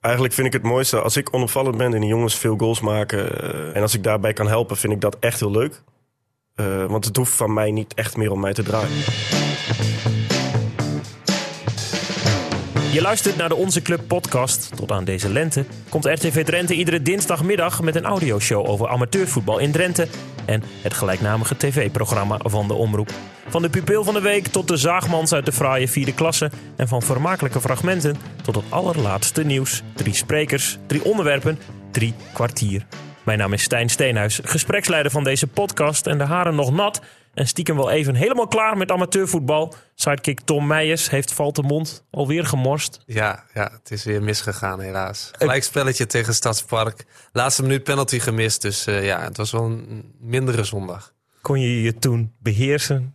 Eigenlijk vind ik het mooiste als ik onopvallend ben en die jongens veel goals maken. eh, en als ik daarbij kan helpen, vind ik dat echt heel leuk. Eh, want het hoeft van mij niet echt meer om mij te draaien. Je luistert naar de Onze Club podcast. Tot aan deze lente komt RTV Drenthe iedere dinsdagmiddag met een audioshow over amateurvoetbal in Drenthe en het gelijknamige tv-programma van de Omroep. Van de pupil van de week tot de zaagmans uit de fraaie vierde klasse en van vermakelijke fragmenten tot het allerlaatste nieuws. Drie sprekers, drie onderwerpen, drie kwartier. Mijn naam is Stijn Steenhuis, gespreksleider van deze podcast en de haren nog nat en stiekem wel even helemaal klaar met amateurvoetbal. Sidekick Tom Meijers heeft Valtemond alweer gemorst. Ja, ja, het is weer misgegaan helaas. Gelijkspelletje tegen Stadspark. Laatste minuut penalty gemist. Dus eh, ja, het was wel een mindere zondag. Kon je je toen beheersen?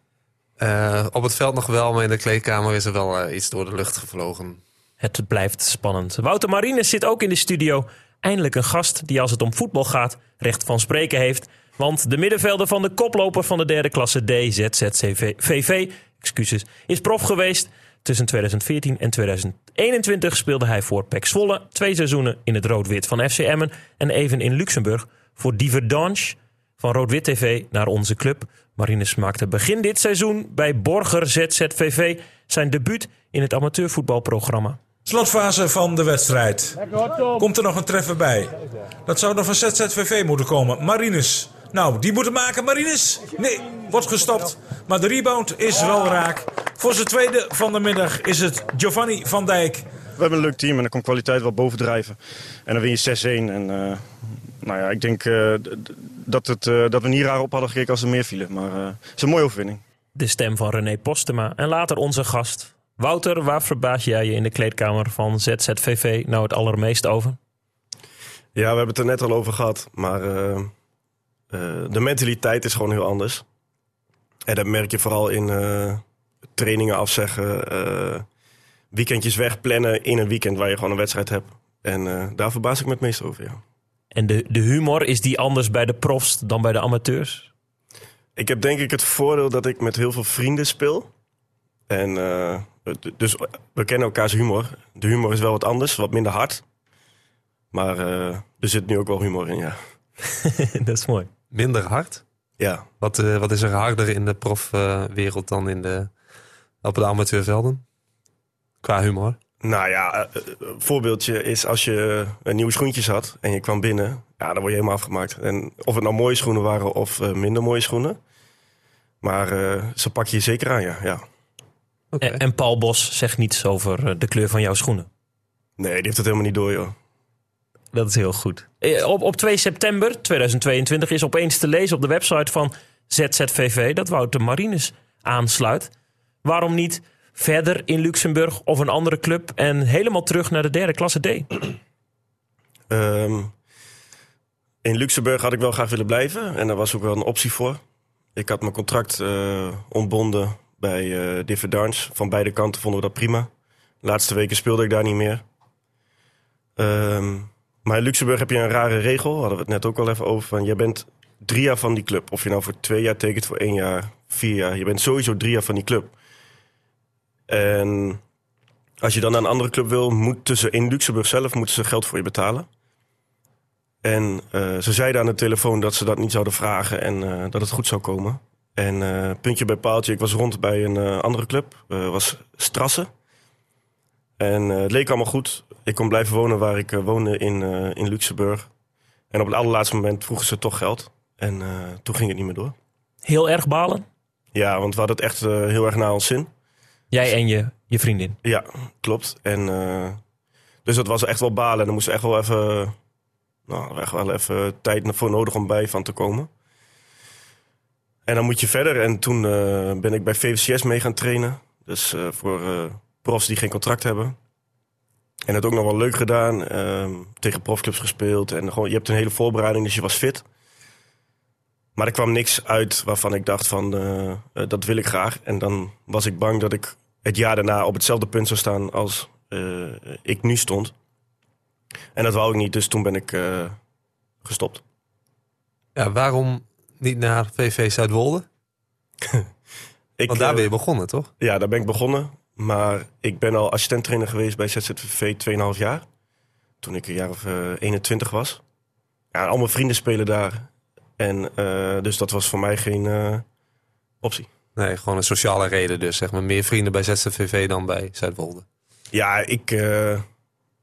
Eh, op het veld nog wel, maar in de kleedkamer is er wel eh, iets door de lucht gevlogen. Het blijft spannend. Wouter Marines zit ook in de studio. Eindelijk een gast die als het om voetbal gaat recht van spreken heeft. Want de middenvelder van de koploper van de derde klasse D, ZZCVV, excuses, is prof geweest. Tussen 2014 en 2021 speelde hij voor PEC Zwolle. Twee seizoenen in het rood-wit van FC Emmen. En even in Luxemburg voor Diverdange van Rood-Wit TV naar onze club. Marines maakte begin dit seizoen bij Borger ZZVV zijn debuut in het amateurvoetbalprogramma. Slotfase van de wedstrijd. Komt er nog een treffer bij? Dat zou dan van ZZVV moeten komen. Marines. Nou, die moeten maken. Marines. Nee, wordt gestopt. Maar de rebound is wel raak. Voor zijn tweede van de middag is het Giovanni van Dijk. We hebben een leuk team en dan komt kwaliteit wel bovendrijven. En dan win je 6-1. En eh, nou ja, ik denk eh, dat, het, eh, dat we niet raar op hadden gekeken als er meer vielen. Maar eh, het is een mooie overwinning. De stem van René Postema en later onze gast. Wouter, waar verbaas jij je in de kleedkamer van ZZVV nou het allermeest over? Ja, we hebben het er net al over gehad. Maar de mentaliteit is gewoon heel anders. En dat merk je vooral in eh, trainingen afzeggen. eh, weekendjes wegplannen in een weekend waar je gewoon een wedstrijd hebt. En eh, daar verbaas ik me het meest over, ja. En de, de humor, is die anders bij de profs dan bij de amateurs? Ik heb denk ik het voordeel dat ik met heel veel vrienden speel. En eh, dus we kennen elkaars humor. De humor is wel wat anders, wat minder hard. Maar eh, er zit nu ook wel humor in, ja. dat is mooi. Minder hard. Ja, Wat, eh, wat is er harder in de profwereld dan in de, op de amateurvelden? Qua humor. nou ja, eh, een voorbeeldje is als je eh, nieuwe schoentjes had en je kwam binnen. Ja, dan word je helemaal afgemaakt. En of het nou mooie schoenen waren of eh, minder mooie schoenen. Maar eh, ze pak je zeker aan, ja. ja. Oké. En, en Paul Bos zegt niets over eh, de kleur van jouw schoenen. Nee, die heeft het helemaal niet door, joh. Dat is heel goed. Eh, Op, op 2 september 2022 is opeens te lezen op de website van ZZVV dat Wouter Marines aansluit. Waarom niet verder in Luxemburg of een andere club en helemaal terug naar de derde klasse D? Ehm, in Luxemburg had ik wel graag willen blijven. En daar was ook wel een optie voor. Ik had mijn contract eh, ontbonden bij uh, Differdange. Van beide kanten vonden we dat prima. De laatste weken speelde ik daar niet meer. Ehm, maar in Luxemburg heb je een rare regel. Hadden we het net ook al even over. Van, jij bent drie jaar van die club. Of je nou voor twee jaar tekent, voor één jaar, vier jaar. Je bent sowieso drie jaar van die club. En als je dan naar een andere club wil, moeten ze in Luxemburg zelf moeten ze geld voor je betalen. En eh, ze zeiden aan de telefoon dat ze dat niet zouden vragen en eh, dat het goed zou komen. En eh, puntje bij paaltje, ik was rond bij een andere club, was Strassen. En eh, het leek allemaal goed. Ik kon blijven wonen waar ik eh, woonde in, eh, in Luxemburg. En op het allerlaatste moment vroegen ze toch geld. En toen ging het niet meer door. Heel erg balen? Ja, want we hadden het echt heel erg naar ons zin. Jij en je, je vriendin. Ja, klopt. En, dus dat was echt wel balen. En er moest echt wel even, nou, echt wel even tijd voor nodig om bij van te komen. En dan moet je verder. En toen ben ik bij VVCS mee gaan trainen. Dus voor profs die geen contract hebben. En het ook nog wel leuk gedaan. ehm, tegen profclubs gespeeld. En gewoon, je hebt een hele voorbereiding, dus je was fit. Maar er kwam niks uit waarvan ik dacht van, eh, eh, dat wil ik graag. En dan was ik bang dat ik het jaar daarna op hetzelfde punt zou staan als eh, ik nu stond. En dat wou ik niet, dus toen ben ik gestopt. Ja, waarom niet naar VV Zuidwolde? Ik, Want daar ben je begonnen, toch? Ja, daar ben ik begonnen. Maar ik ben al assistent-trainer geweest bij ZZVV 2,5 jaar. toen ik een jaar of eh, 21 was. Ja, al mijn vrienden spelen daar. En eh, dus dat was voor mij geen eh, optie. Nee, gewoon een sociale reden dus. Zeg maar meer vrienden bij ZZVV dan bij Zuidwolde. Ja, ik eh,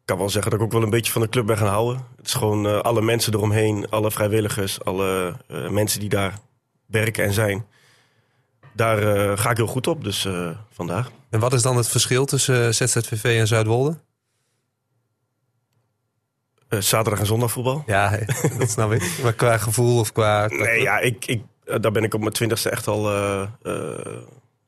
kan wel zeggen dat ik ook wel een beetje van de club ben gaan houden. Het is gewoon eh, alle mensen eromheen, alle vrijwilligers, alle eh, mensen die daar werken en zijn. Daar eh, ga ik heel goed op, dus eh, vandaar. En wat is dan het verschil tussen eh, ZZVV en Zuidwolde? Eh, zaterdag en zondag voetbal. Ja, dat snap ik. Maar qua gevoel of qua... Nee, ja, ik, ik, daar ben ik op mijn twintigste echt al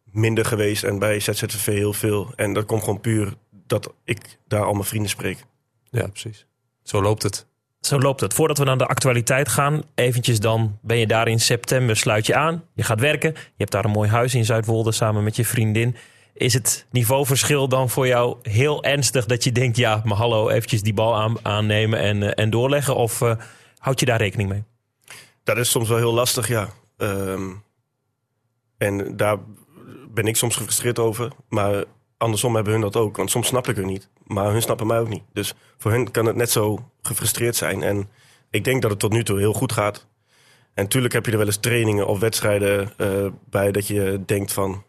minder geweest. En bij ZZVV heel veel. En dat komt gewoon puur dat ik daar al mijn vrienden spreek. ja, precies. Zo loopt het. Zo loopt het. Voordat we naar de actualiteit gaan, eventjes dan ben je daar in september, sluit je aan. Je gaat werken. Je hebt daar een mooi huis in Zuidwolde samen met je vriendin. Is het niveauverschil dan voor jou heel ernstig dat je denkt, ja, maar hallo, eventjes die bal aan, aannemen en, eh, en doorleggen? Of eh, houd je daar rekening mee? Dat is soms wel heel lastig, ja. Ehm, en daar ben ik soms gefrustreerd over. Maar andersom hebben hun dat ook. Want soms snap ik hun niet. Maar hun snappen mij ook niet. Dus voor hun kan het net zo gefrustreerd zijn. En ik denk dat het tot nu toe heel goed gaat. En natuurlijk heb je er wel eens trainingen of wedstrijden eh, bij dat je denkt van...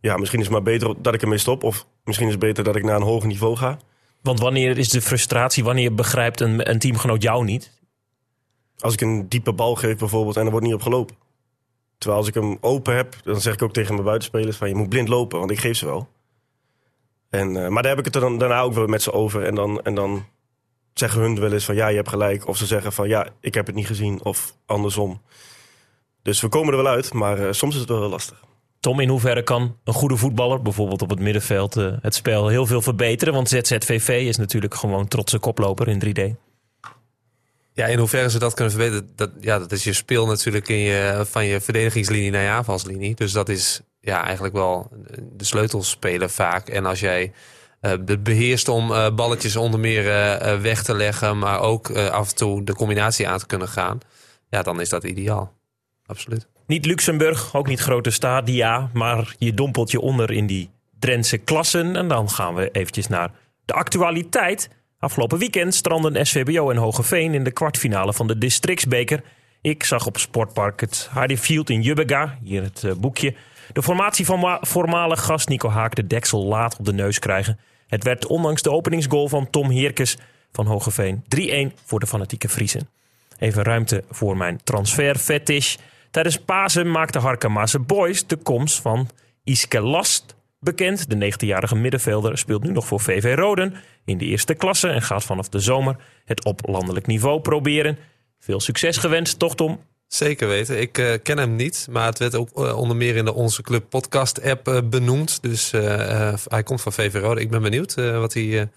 Ja, misschien is het maar beter dat ik ermee stop. Of misschien is het beter dat ik naar een hoger niveau ga. Want wanneer is de frustratie, wanneer begrijpt een, een teamgenoot jou niet? Als ik een diepe bal geef bijvoorbeeld en er wordt niet op gelopen. Terwijl als ik hem open heb, dan zeg ik ook tegen mijn buitenspelers van je moet blind lopen, want ik geef ze wel. En, eh, maar daar heb ik het er dan, daarna ook wel met ze over. En dan, en dan zeggen hun wel eens van ja, je hebt gelijk. Of ze zeggen van ja, ik heb het niet gezien. Of andersom. Dus we komen er wel uit, maar eh, soms is het wel heel lastig. Tom, in hoeverre kan een goede voetballer, bijvoorbeeld op het middenveld, eh, het spel heel veel verbeteren? Want ZZVV is natuurlijk gewoon trotse koploper in 3D. Ja, in hoeverre ze dat kunnen verbeteren, dat, ja, dat is je speel natuurlijk in je, van je verdedigingslinie naar je aanvalslinie. Dus dat is ja, eigenlijk wel de sleutelspeler vaak. En als jij het beheerst om eh, balletjes onder meer eh, weg te leggen, maar ook af en toe de combinatie aan te kunnen gaan, ja, dan is dat ideaal. Absoluut. Niet Luxemburg, ook niet grote stadia, maar je dompelt je onder in die Drentse klassen. En dan gaan we eventjes naar de actualiteit. Afgelopen weekend stranden SVBO en Hogeveen in de kwartfinale van de Districtsbeker. Ik zag op Sportpark het Hardy Field in Jubbega, hier het boekje. De formatie van ma- voormalig gast Nico Haak de deksel laat op de neus krijgen. Het werd ondanks de openingsgoal van Tom Heerkes van Hogeveen 3-1 voor de fanatieke Friesen. Even ruimte voor mijn transferfetish. Tijdens Pasen maakte Harkemaase Boys de komst van Iske Last bekend. De 19-jarige middenvelder speelt nu nog voor VV Roden in de eerste klasse en gaat vanaf de zomer het op landelijk niveau proberen. Veel succes gewenst, toch Tom? Zeker weten. Ik eh, ken hem niet, maar het werd ook eh, onder meer in de Onze Club podcast app eh, benoemd. Dus hij komt van VV Rode. Ik ben benieuwd wat hij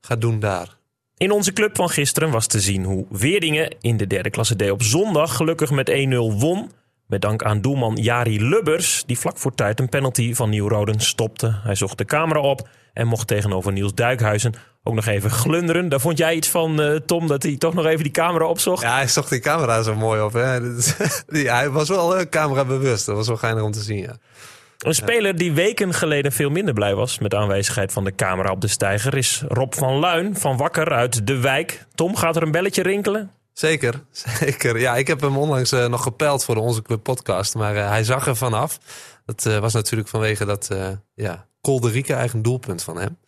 gaat doen daar. In onze club van gisteren was te zien hoe Weerdingen in de derde klasse D op zondag gelukkig met 1-0 won. Met dank aan doelman Jari Lubbers, die vlak voor tijd een penalty van Nieuw-Roden stopte. Hij zocht de camera op en mocht tegenover Niels Duikhuizen ook nog even glunderen. Daar vond jij iets van, eh, Tom, dat hij toch nog even die camera opzocht? Ja, hij zocht die camera zo mooi op. Hè? Hij was wel uh, camera bewust. Dat was wel geinig om te zien, ja. Een speler die weken geleden veel minder blij was met de aanwezigheid van de camera op de steiger is Rob van Luin van Wakker uit De Wijk. Tom, gaat er een belletje rinkelen? Zeker, zeker. Ja, ik heb hem onlangs eh, nog gepeld voor de Onze Club podcast. Maar eh, hij zag er vanaf. Dat eh, was natuurlijk vanwege dat eh ja, Kolderieke eigen doelpunt van hem.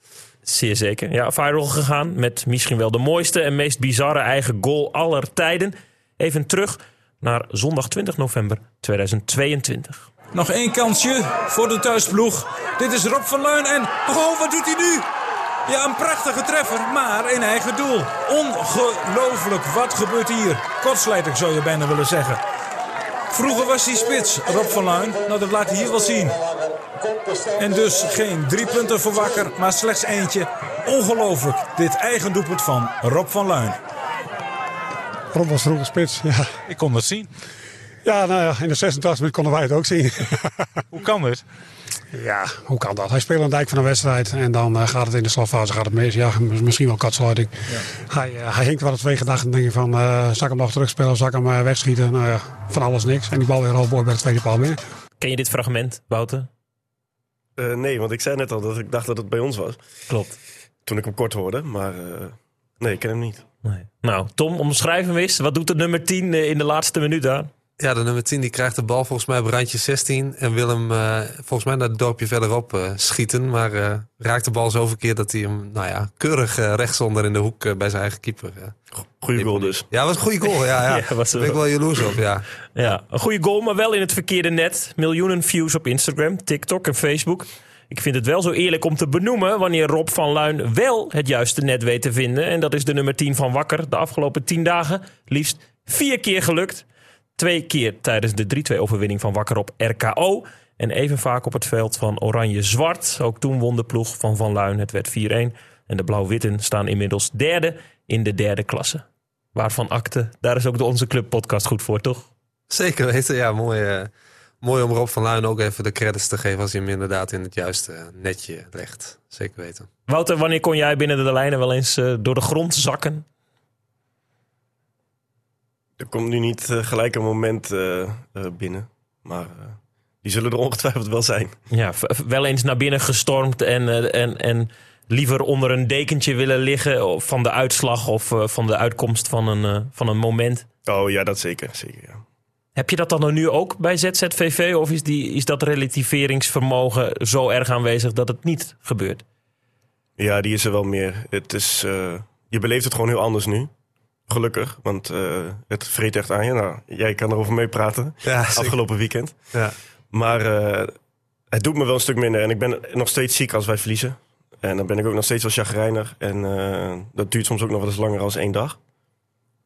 Zeer zeker. Ja, viral gegaan met misschien wel de mooiste en meest bizarre eigen goal aller tijden. Even terug naar zondag 20 november 2022. Nog één kansje voor de thuisploeg. Dit is Rob van Luin en... Oh, wat doet hij nu? Ja, een prachtige treffer, maar in eigen doel. Ongelooflijk, wat gebeurt hier? Kortsluiting zou je bijna willen zeggen. Vroeger was hij spits, Rob van Luin. Nou, dat laat hij hier wel zien. En dus geen drie punten voor Wakker, maar slechts eentje. Ongelooflijk, dit eigen doelpunt van Rob van Luin. Rob was vroeger spits, ja. Ik kon dat zien. Ja, nou ja, in de 86 minuut konden wij het ook zien. Hoe kan dit? Ja, hoe kan dat? Hij speelt een dijk van een wedstrijd en dan eh, gaat het in de slotfase gaat het mis. Ja, misschien wel katsluiting. Hij, eh, hij hinkt wel twee gedachten en denk je van, eh zal ik hem nog terugspelen ik hem eh, wegschieten? Nou ja, van alles niks. En die bal weer halfboord bij de tweede paal binnen. Ken je dit fragment, Wouter? Eh, nee, want ik zei net al dat ik dacht dat het bij ons was. Klopt. Toen ik hem kort hoorde. Maar eh, Nee, ik ken hem niet. Nee. Nou, Tom, omschrijf hem eens. Wat doet de nummer 10 in de laatste minuut aan? Ja, de nummer 10 die krijgt de bal volgens mij op randje 16. En wil hem uh, volgens mij naar het dorpje verderop uh, schieten. Maar uh, raakt de bal zo verkeerd dat hij hem nou ja, keurig rechtsonder in de hoek bij zijn eigen keeper. Goeie goal dus. Ja, was een goede goal. Ja, ja. ja was Daar ben ik wel jaloers op, ja. Ja, een goede goal, maar wel in het verkeerde net. Miljoenen views op Instagram, TikTok en Facebook. Ik vind het wel zo eerlijk om te benoemen wanneer Rob van Luin wel het juiste net weet te vinden. En dat is de nummer 10 van Wakker. De afgelopen 10 dagen liefst vier keer gelukt. Twee keer tijdens de 3-2 overwinning van Wakker op RKO. En even vaak op het veld van Oranje-Zwart. Ook toen won de ploeg van Van Luin. Het werd 4-1. En de Blauw-Witten staan inmiddels derde in de derde klasse. Waarvan akte, daar is ook de Onze Club podcast goed voor, toch? Zeker weten, ja, mooi. Uh, mooi om Rob van Luin ook even de credits te geven als hij hem inderdaad in het juiste netje legt. Zeker weten. Wouter, wanneer kon jij binnen de lijnen wel eens uh, door de grond zakken? Er komt nu niet uh, gelijk een moment uh, binnen, maar die zullen er ongetwijfeld wel zijn. Ja, wel eens naar binnen gestormd en, en, en liever onder een dekentje willen liggen van de uitslag of van de uitkomst van een, van een moment. Oh ja, dat zeker. zeker ja. Heb je dat dan nu ook bij ZZVV of is, die, is dat relativeringsvermogen zo erg aanwezig dat het niet gebeurt? Ja, die is er wel meer. Het is, je beleeft het gewoon heel anders nu. Gelukkig, want uh, het vreet echt aan je. Nou, jij kan erover meepraten. Ja, afgelopen weekend. Ja. Maar uh, het doet me wel een stuk minder. En ik ben nog steeds ziek als wij verliezen. En dan ben ik ook nog steeds wel chagrijnig. En uh, dat duurt soms ook nog wel eens langer als één dag.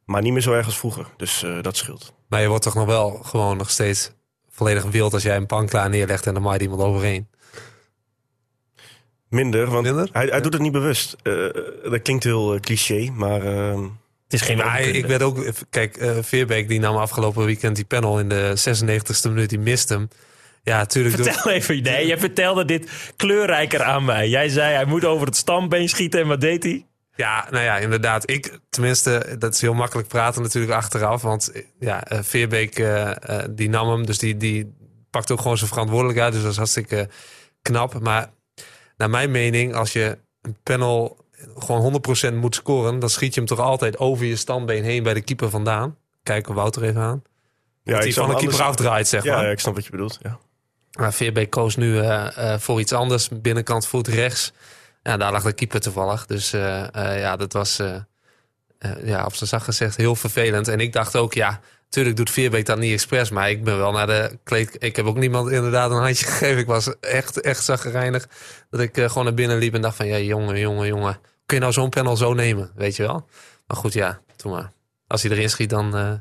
Maar niet meer zo erg als vroeger. Dus dat scheelt. Maar je wordt toch nog wel gewoon nog steeds volledig wild als jij een pan klaar neerlegt en dan maait iemand overheen. Minder, want Minder? Hij, hij doet het niet bewust. dat klinkt heel cliché, maar ehm, het is geen ja, ik werd ook. Kijk, uh, Veerbeek die nam afgelopen weekend die panel in de 96e minuut. Die miste hem. Ja, natuurlijk. Vertel door... even. Nee, je vertelde dit kleurrijker aan mij. Jij zei hij moet over het stambeen schieten. En wat deed hij? Ja, nou ja, inderdaad. Ik, tenminste, dat is heel makkelijk praten natuurlijk achteraf. Want ja, uh, Veerbeek uh, die nam hem. Dus die, die pakt ook gewoon zijn verantwoordelijkheid. Dus dat is hartstikke knap. Maar naar mijn mening, als je een panel gewoon 100% moet scoren, dan schiet je hem toch altijd over je standbeen heen bij de keeper vandaan. Kijken Wouter even aan. Ja, dat hij van de keeper afdraait, zeg maar. Ja, ik snap wat je bedoelt. Ja. Maar VB koos nu uh, uh, voor iets anders. Binnenkant voet rechts. Ja, daar lag de keeper toevallig. Dus uh, ja, dat was ja, op zijn zacht gezegd heel vervelend. En ik dacht ook, ja, Tuurlijk doet Veerbeek dat niet expres, maar ik ben wel naar de kleed. Ik heb ook niemand inderdaad een handje gegeven. Ik was echt, echt zaggerijnig. Dat ik gewoon naar binnen liep en dacht van, ja, jongen, jongen, jongen kun je nou zo'n panel zo nemen, weet je wel? Maar goed, ja, toen maar. Als hij erin schiet, dan, uh,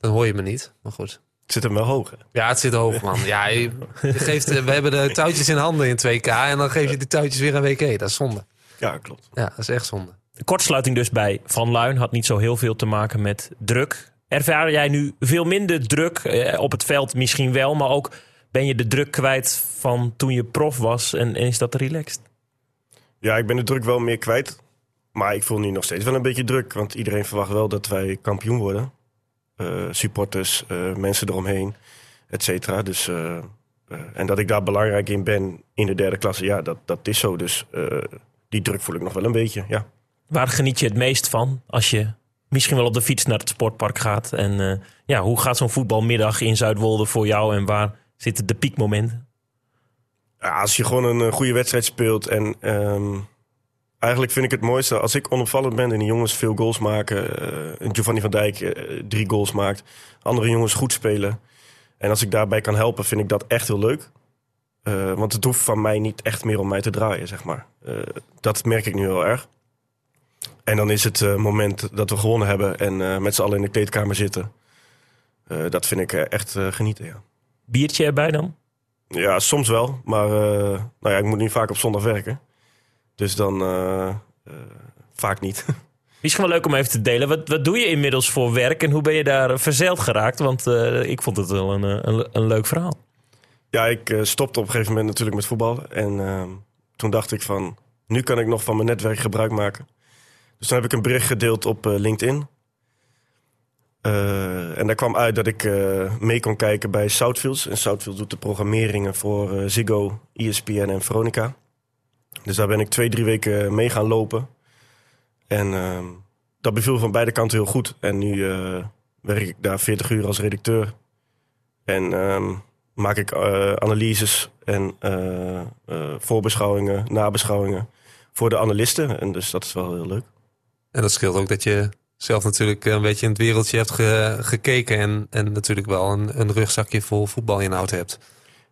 dan hoor je me niet. Maar goed. Het zit hem wel hoog, hè? Ja, het zit hoog, man. Ja, je, geeft, we hebben de touwtjes in handen in 2K en dan geef je die touwtjes weer aan WK. Dat is zonde. Ja, klopt. Ja, dat is echt zonde. De kortsluiting dus bij Van Luin had niet zo heel veel te maken met druk. Ervaar jij nu veel minder druk eh, op het veld misschien wel, maar ook ben je de druk kwijt van toen je prof was en, en is dat relaxed? Ja, ik ben de druk wel meer kwijt. Maar ik voel nu nog steeds wel een beetje druk. Want iedereen verwacht wel dat wij kampioen worden. Uh, supporters, uh, mensen eromheen, et cetera. Dus, uh, en dat ik daar belangrijk in ben in de derde klasse, ja, dat, dat is zo. Dus die druk voel ik nog wel een beetje, ja. Waar geniet je het meest van als je misschien wel op de fiets naar het sportpark gaat? En ja, hoe gaat zo'n voetbalmiddag in Zuidwolde voor jou en waar zitten de piekmomenten? Als je gewoon een eh, goede wedstrijd speelt en um, eigenlijk vind ik het mooiste als ik onopvallend ben en die jongens veel goals maken. Uh, Giovanni van Dijk drie goals maakt, andere jongens goed spelen. En als ik daarbij kan helpen, vind ik dat echt heel leuk. Want het hoeft van mij niet echt meer om mij te draaien, zeg maar. dat merk ik nu heel erg. En dan is het moment dat we gewonnen hebben en met z'n allen in de kleedkamer zitten. dat vind ik echt genieten, ja. Biertje erbij dan? Ja, soms wel. Maar nou ja, ik moet nu vaak op zondag werken. Dus dan vaak niet. Misschien wel leuk om even te delen. Wat, wat doe je inmiddels voor werk en hoe ben je daar verzeild geraakt? Want ik vond het wel een, een, een leuk verhaal. Ja, ik stopte op een gegeven moment natuurlijk met voetbal. En ehm, toen dacht ik van, nu kan ik nog van mijn netwerk gebruik maken. Dus toen heb ik een bericht gedeeld op LinkedIn. Uh, en daar kwam uit dat ik uh, mee kon kijken bij Southfields. En Southfields doet de programmeringen voor Ziggo, ESPN en Veronica. Dus daar ben ik twee, drie weken mee gaan lopen. En ehm, dat beviel van beide kanten heel goed. En nu eh, werk ik daar 40 uur als redacteur. En ehm, maak ik eh, analyses en eh, eh, voorbeschouwingen, nabeschouwingen voor de analisten. En dus dat is wel heel leuk. En dat scheelt ook dat je zelf natuurlijk een beetje in het wereldje hebt ge- gekeken. En, en natuurlijk wel een, een rugzakje vol voetbalinhoud hebt.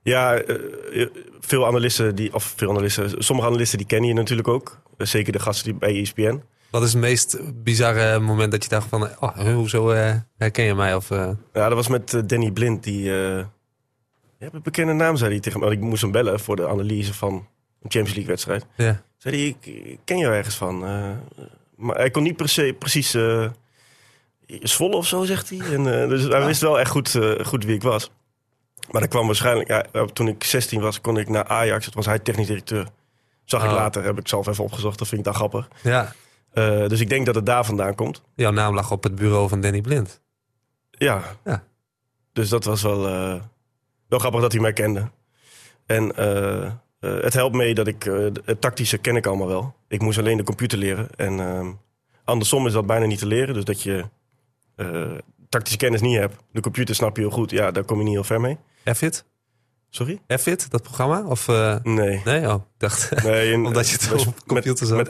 Ja, eh, veel analisten, die, of veel analisten, sommige analisten die ken je natuurlijk ook. Eh, Zeker de gasten die bij ESPN. Wat is het meest bizarre moment dat je dacht van... Oh, hoezo eh, herken je mij? Of, eh, Ja, dat was met eh, Danny Blind. Die, eh, je hebt een bekende naam, zei hij tegen me. Ik moest hem bellen voor de analyse van een Champions League wedstrijd. ja. Zei hij, ken jou ergens van. Maar hij kon niet precies, precies eh Zwolle of zo, zegt hij. En, eh, dus hij wist wel echt goed, eh, goed wie ik was. Maar dat kwam waarschijnlijk... Ja, toen ik 16 was, kon ik naar Ajax. Het was hij technisch directeur. Zag ik Oh. later, heb ik zelf even opgezocht. Dat vind ik dan grappig. ja, dus ik denk dat het daar vandaan komt. jouw naam lag op het bureau van Danny Blind. Ja. Ja. Dus dat was wel, wel grappig dat hij mij kende. En eh, het helpt mee dat ik... eh, het tactische ken ik allemaal wel. Ik moest alleen de computer leren. En ehm, andersom is dat bijna niet te leren. Dus dat je eh, tactische kennis niet hebt. De computer snap je heel goed. Ja, daar kom je niet heel ver mee. F-Fit? Sorry? F-Fit, dat programma? Of, Nee. nee? Oh, ik dacht... nee in- Omdat je het met- computer zat. met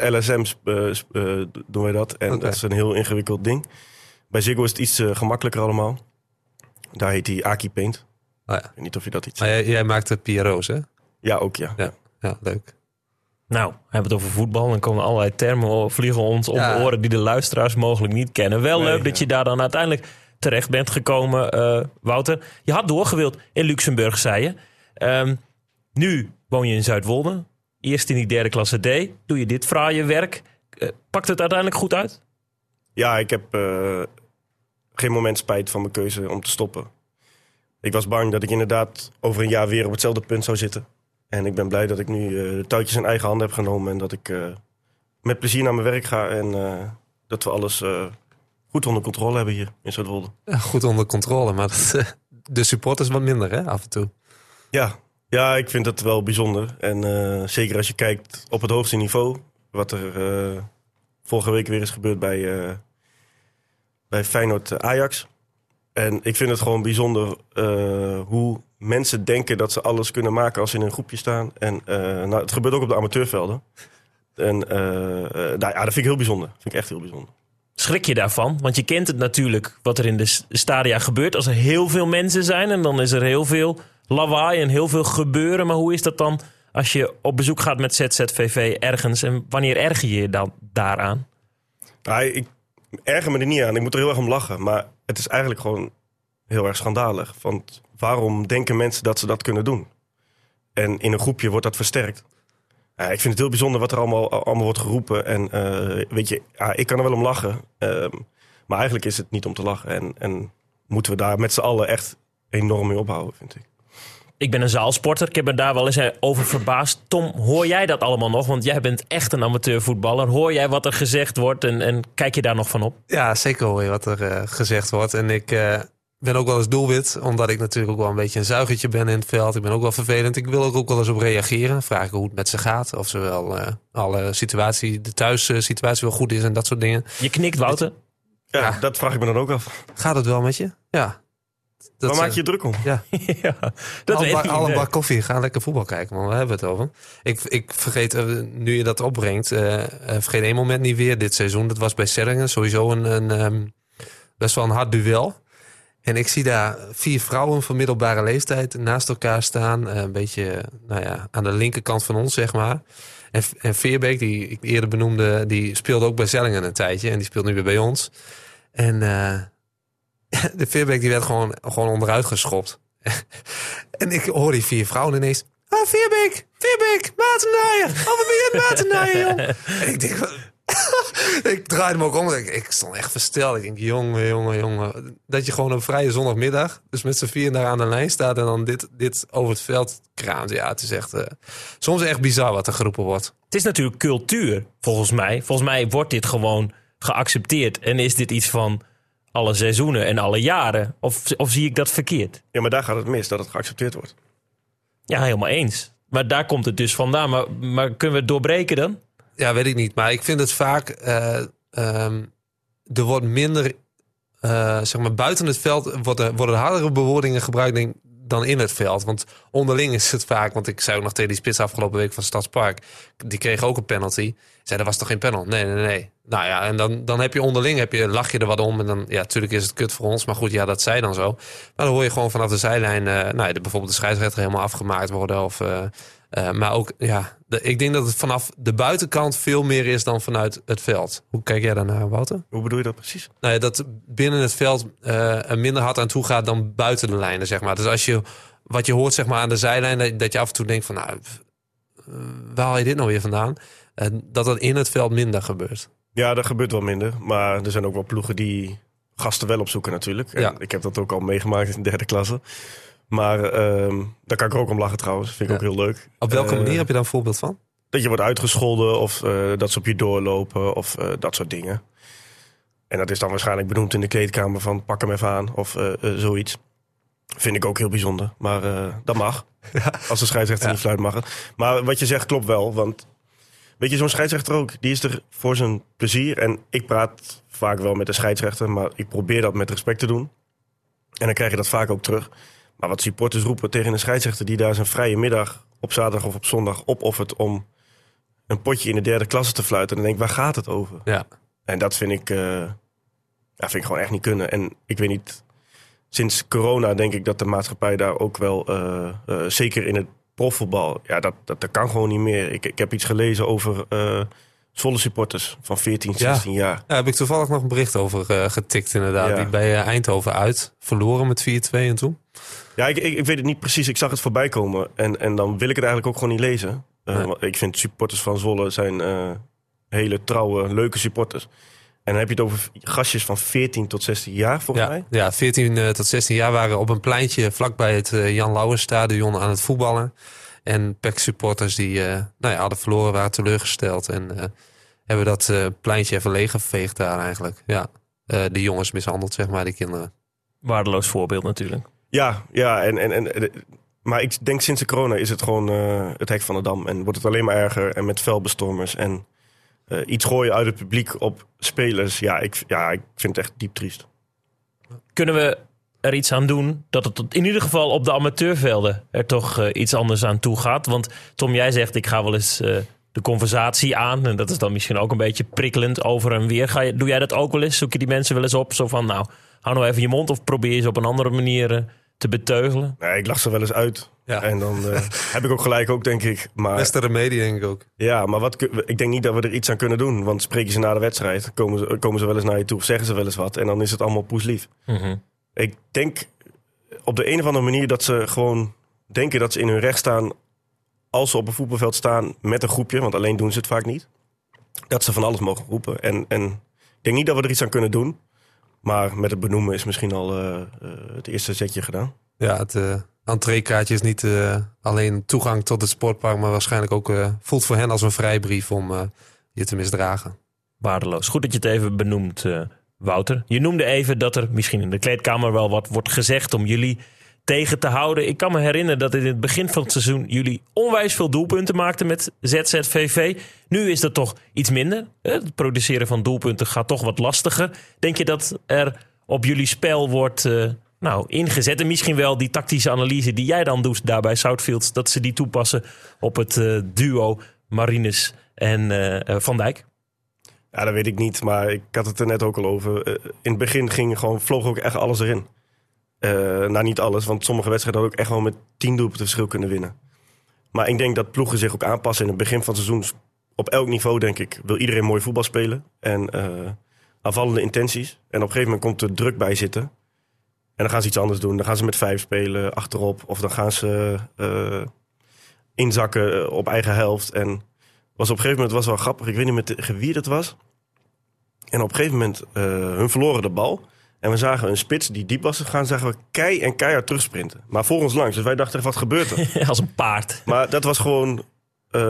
eh, doen wij dat. En dat is een heel ingewikkeld ding. Bij Ziggo is het iets gemakkelijker allemaal. Daar heet die Aki Paint. Oh, ja. Ik weet niet of je dat iets Maar jij, jij maakte PRO's, hè? Ja, ook ja. Ja, ja leuk. Nou, we hebben het over voetbal. Dan komen allerlei termen vliegen ons om Ja. de oren die de luisteraars mogelijk niet kennen. Wel Nee, leuk dat je daar dan uiteindelijk terecht bent gekomen, eh, Wouter. Je had doorgewild in Luxemburg, zei je. Ehm, nu woon je in Zuidwolde. Eerst in die derde klasse D. Doe je dit fraaie werk. Eh, pakt het uiteindelijk goed uit? Ja, ik heb eh, geen moment spijt van mijn keuze om te stoppen. Ik was bang dat ik inderdaad over een jaar weer op hetzelfde punt zou zitten. En ik ben blij dat ik nu eh, de touwtjes in eigen handen heb genomen. En dat ik eh, met plezier naar mijn werk ga. En eh, dat we alles goed onder controle hebben hier in Zuidwolde. Goed onder controle, maar dat, de supporters wat minder, hè? Af en toe. Ja, ja ik vind dat wel bijzonder. En zeker als je kijkt op het hoogste niveau. Wat er vorige week weer is gebeurd bij, bij Feyenoord Ajax. En ik vind het gewoon bijzonder hoe mensen denken dat ze alles kunnen maken als ze in een groepje staan. En eh, nou, het gebeurt ook op de amateurvelden. En eh, eh, nou, ja, dat vind ik heel bijzonder. vind ik echt heel bijzonder. Schrik je daarvan? Want je kent het natuurlijk wat er in de stadia gebeurt. Als er heel veel mensen zijn en dan is er heel veel lawaai en heel veel gebeuren. Maar hoe is dat dan als je op bezoek gaat met ZZVV ergens? En wanneer erger je je dan daaraan? Nou, ik erger me er niet aan. Ik moet er heel erg om lachen. Maar het is eigenlijk gewoon heel erg schandalig. Want waarom denken mensen dat ze dat kunnen doen? En in een groepje wordt dat versterkt. Ja, ik vind het heel bijzonder wat er allemaal, allemaal wordt geroepen. En eh, weet je, ja, ik kan er wel om lachen. Ehm, maar eigenlijk is het niet om te lachen. En, en moeten we daar met z'n allen echt enorm mee ophouden, vind ik. Ik ben een zaalsporter. Ik heb me daar wel eens eh, over verbaasd. Tom, hoor jij dat allemaal nog? Want jij bent echt een amateurvoetballer. Hoor jij wat er gezegd wordt en, en kijk je daar nog van op? Ja, zeker hoor je wat er eh, gezegd wordt. En ik eh, ben ook wel eens doelwit, omdat ik natuurlijk ook wel een beetje een zuigertje ben in het veld. Ik ben ook wel vervelend. Ik wil er ook wel eens op reageren. Vragen hoe het met ze gaat. Of ze wel eh, alle situatie, de thuissituatie wel goed is en dat soort dingen. Je knikt, Wouter. Ja, Ja. dat vraag ik me dan ook af. Gaat het wel met je? Ja. Dat Waar maak eh, je je druk om? Ja, ja, dat al, weet al een bak koffie. Ga lekker voetbal kijken, man. Waar hebben we het over? Ik, ik vergeet, eh, nu je dat opbrengt, vergeet één moment niet weer dit seizoen. Dat was bij Serringen sowieso een, een ehm, best wel een hard duel. En ik zie daar vier vrouwen van middelbare leeftijd naast elkaar staan. eh, een beetje nou ja, aan de linkerkant van ons, zeg maar. En, en Veerbeek, die ik eerder benoemde, die speelde ook bij Zellingen een tijdje. En die speelt nu weer bij ons. En eh, de Veerbeek die werd gewoon, gewoon onderuit geschopt. en ik hoor die vier vrouwen ineens... Ah, Veerbeek, Veerbeek, Maartennaaier. Oh, wat ben je aan het Maartennaaier, jong? en ik denk... ik draaide me ook om. Ik, ik stond echt versteld. Ik denk, jongen, jongen, jongen. Dat je gewoon op vrije zondagmiddag... dus met z'n vier daar aan de lijn staat... en dan dit, dit over het veld kraamt. Ja, het is echt... eh, soms echt bizar wat er geroepen wordt. Het is natuurlijk cultuur, volgens mij. Volgens mij wordt dit gewoon geaccepteerd. En is dit iets van alle seizoenen en alle jaren? Of, of zie ik dat verkeerd? Ja, maar daar gaat het mis, dat het geaccepteerd wordt. Ja, helemaal eens. Maar daar komt het dus vandaan. Maar, maar kunnen we het doorbreken dan? Ja, weet ik niet. Maar ik vind het vaak. ehm, er wordt minder, eh, zeg maar, buiten het veld worden, worden hardere bewoordingen gebruikt denk, dan in het veld. Want onderling is het vaak, want ik zei ook nog tegen die spits afgelopen week van Stadspark, die kreeg ook een penalty. Zei, dat was toch geen penalty? Nee, nee, nee. Nou ja, en dan, dan heb je onderling, heb je, lach je er wat om. En dan, ja, natuurlijk is het kut voor ons. Maar goed, ja, dat zei dan zo. Maar dan hoor je gewoon vanaf de zijlijn, eh, nou ja, bijvoorbeeld de scheidsrechter helemaal afgemaakt worden. Of, eh, maar ook, ja, de- ik denk dat het vanaf de buitenkant veel meer is dan vanuit het veld. Hoe kijk jij daarnaar, Wouter? Hoe bedoel je dat precies? Nou ja, dat binnen het veld eh, er minder hard aan toe gaat dan buiten de lijnen, zeg maar. Dus als je wat je hoort zeg maar, aan de zijlijn, dat, dat je af en toe denkt van, nou, eh, waar haal je dit nou weer vandaan? Dat dat in het veld minder gebeurt. Ja, dat gebeurt wel minder. Maar er zijn ook wel ploegen die gasten wel opzoeken natuurlijk. En Ja. Ik heb dat ook al meegemaakt in de derde klasse. Maar ehm, daar kan ik ook om lachen trouwens. Vind ik Ja. ook heel leuk. Op welke Eh, manier heb je daar een voorbeeld van? Dat je wordt uitgescholden of eh, dat ze op je doorlopen of eh, dat soort dingen. En dat is dan waarschijnlijk benoemd in de kleedkamer van pak hem even aan of zoiets. Vind ik ook heel bijzonder. Maar dat mag. Als de scheidsrechter Ja. niet fluit mag het. Maar wat je zegt klopt wel. Want weet je, zo'n scheidsrechter ook, die is er voor zijn plezier. En ik praat vaak wel met de scheidsrechter, maar ik probeer dat met respect te doen. En dan krijg je dat vaak ook terug. Maar wat supporters roepen tegen een scheidsrechter die daar zijn vrije middag op zaterdag of op zondag opoffert om een potje in de derde klasse te fluiten. Dan denk ik, waar gaat het over? Ja. En dat vind ik, eh, ja, vind ik gewoon echt niet kunnen. En ik weet niet, sinds corona denk ik dat de maatschappij daar ook wel, eh, eh, zeker in het profvoetbal, ja, dat, dat, dat kan gewoon niet meer. Ik, ik heb iets gelezen over Zwolle supporters van 14, Ja. 16 jaar. Daar heb ik toevallig nog een bericht over eh, getikt inderdaad. Ja. Die bij eh, Eindhoven uit. Verloren met 4-2 en toen. Ja, ik, ik, ik weet het niet precies. Ik zag het voorbij komen. En, en dan wil ik het eigenlijk ook gewoon niet lezen. Eh, Nee. want ik vind supporters van Zwolle zijn hele trouwe, leuke supporters. En dan heb je het over gastjes van 14 tot 16 jaar, volgens Ja, mij. ja, 14 eh, tot 16 jaar waren op een pleintje vlakbij het Jan Lauwersstadion aan het voetballen. En PEC supporters die eh, nou ja, hadden verloren, waren teleurgesteld. En eh, hebben dat eh, pleintje even leeggeveegd daar eigenlijk. Ja, Eh, de jongens mishandeld, zeg maar, die kinderen. Waardeloos voorbeeld natuurlijk. Ja, ja en, en, en, maar ik denk sinds de corona is het gewoon eh, het hek van de dam. En wordt het alleen maar erger. En met velbestormers en eh, iets gooien uit het publiek op spelers. Ja ik, ja, ik vind het echt diep triest. Kunnen we er iets aan doen dat het in ieder geval op de amateurvelden er toch eh, iets anders aan toe gaat? Want Tom, jij zegt ik ga wel eens eh, de conversatie aan. En dat is dan misschien ook een beetje prikkelend over en weer. Ga je, doe jij dat ook wel eens? Zoek je die mensen wel eens op? Zo van nou, hou nou even je mond of probeer je ze op een andere manier eh, te beteugelen? Nee, ik lach ze wel eens uit. Ja. En dan eh, heb ik ook gelijk ook, denk ik. Maar, Beste remedie, denk ik ook. ja, maar wat, ik denk niet dat we er iets aan kunnen doen. Want spreek je ze na de wedstrijd, komen ze, komen ze wel eens naar je toe of zeggen ze wel eens wat. En dan is het allemaal poeslief. Ik denk op de een of andere manier dat ze gewoon denken dat ze in hun recht staan als ze op een voetbalveld staan met een groepje, want alleen doen ze het vaak niet. Dat ze van alles mogen roepen. En, en ik denk niet dat we er iets aan kunnen doen. Maar met het benoemen is misschien al eh, eh, het eerste zetje gedaan. Ja, het eh entreekaartje is niet eh, alleen toegang tot het sportpark, maar waarschijnlijk ook eh, voelt voor hen als een vrijbrief om eh, je te misdragen. Waardeloos. Goed dat je het even benoemt, eh, Wouter. Je noemde even dat er misschien in de kleedkamer wel wat wordt gezegd om jullie tegen te houden. Ik kan me herinneren dat in het begin van het seizoen jullie onwijs veel doelpunten maakten met ZZVV. Nu is dat toch iets minder. Het produceren van doelpunten gaat toch wat lastiger. Denk je dat er op jullie spel wordt eh, nou, ingezet? En misschien wel die tactische analyse die jij dan doet daar bij Southfields, dat ze die toepassen op het eh, duo Marines en eh, Van Dijk? Ja, dat weet ik niet, maar ik had het er net ook al over. Eh, in het begin ging gewoon, vloog ook echt alles erin. Eh, nou, niet alles, want sommige wedstrijden hadden ook echt wel met tien doelpunten verschil kunnen winnen. Maar ik denk dat ploegen zich ook aanpassen in het begin van het seizoen. Op elk niveau, denk ik, wil iedereen mooi voetbal spelen. En eh, aanvallende intenties. En op een gegeven moment komt er druk bij zitten. En dan gaan ze iets anders doen. Dan gaan ze met vijf spelen achterop. Of dan gaan ze inzakken op eigen helft. En was op een gegeven moment was wel grappig. Ik weet niet meer tegen wie dat was. En op een gegeven moment, eh hun verloren de bal. En we zagen een spits die diep was gegaan. Zagen we kei en keihard terugsprinten. Maar voor ons langs. Dus wij dachten, wat gebeurt er? Als een paard. maar dat was gewoon eh,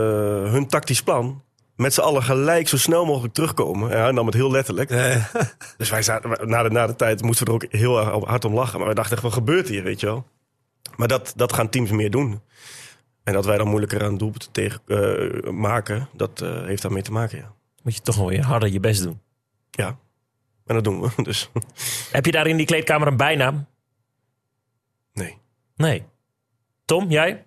hun tactisch plan. Met z'n allen gelijk zo snel mogelijk terugkomen. En hij nam het heel letterlijk. Dus wij zaten, na de, na de tijd moesten we er ook heel hard om lachen. Maar we dachten echt, wat gebeurt hier, weet je wel? Maar dat, dat gaan teams meer doen. En dat wij dan moeilijker aan doelpunten tegen eh, maken, dat eh, heeft daarmee te maken, ja. Moet je toch wel weer harder je best doen. Ja, en dat doen we. Dus Heb je daar in die kleedkamer een bijnaam? nee. Nee. Tom, jij?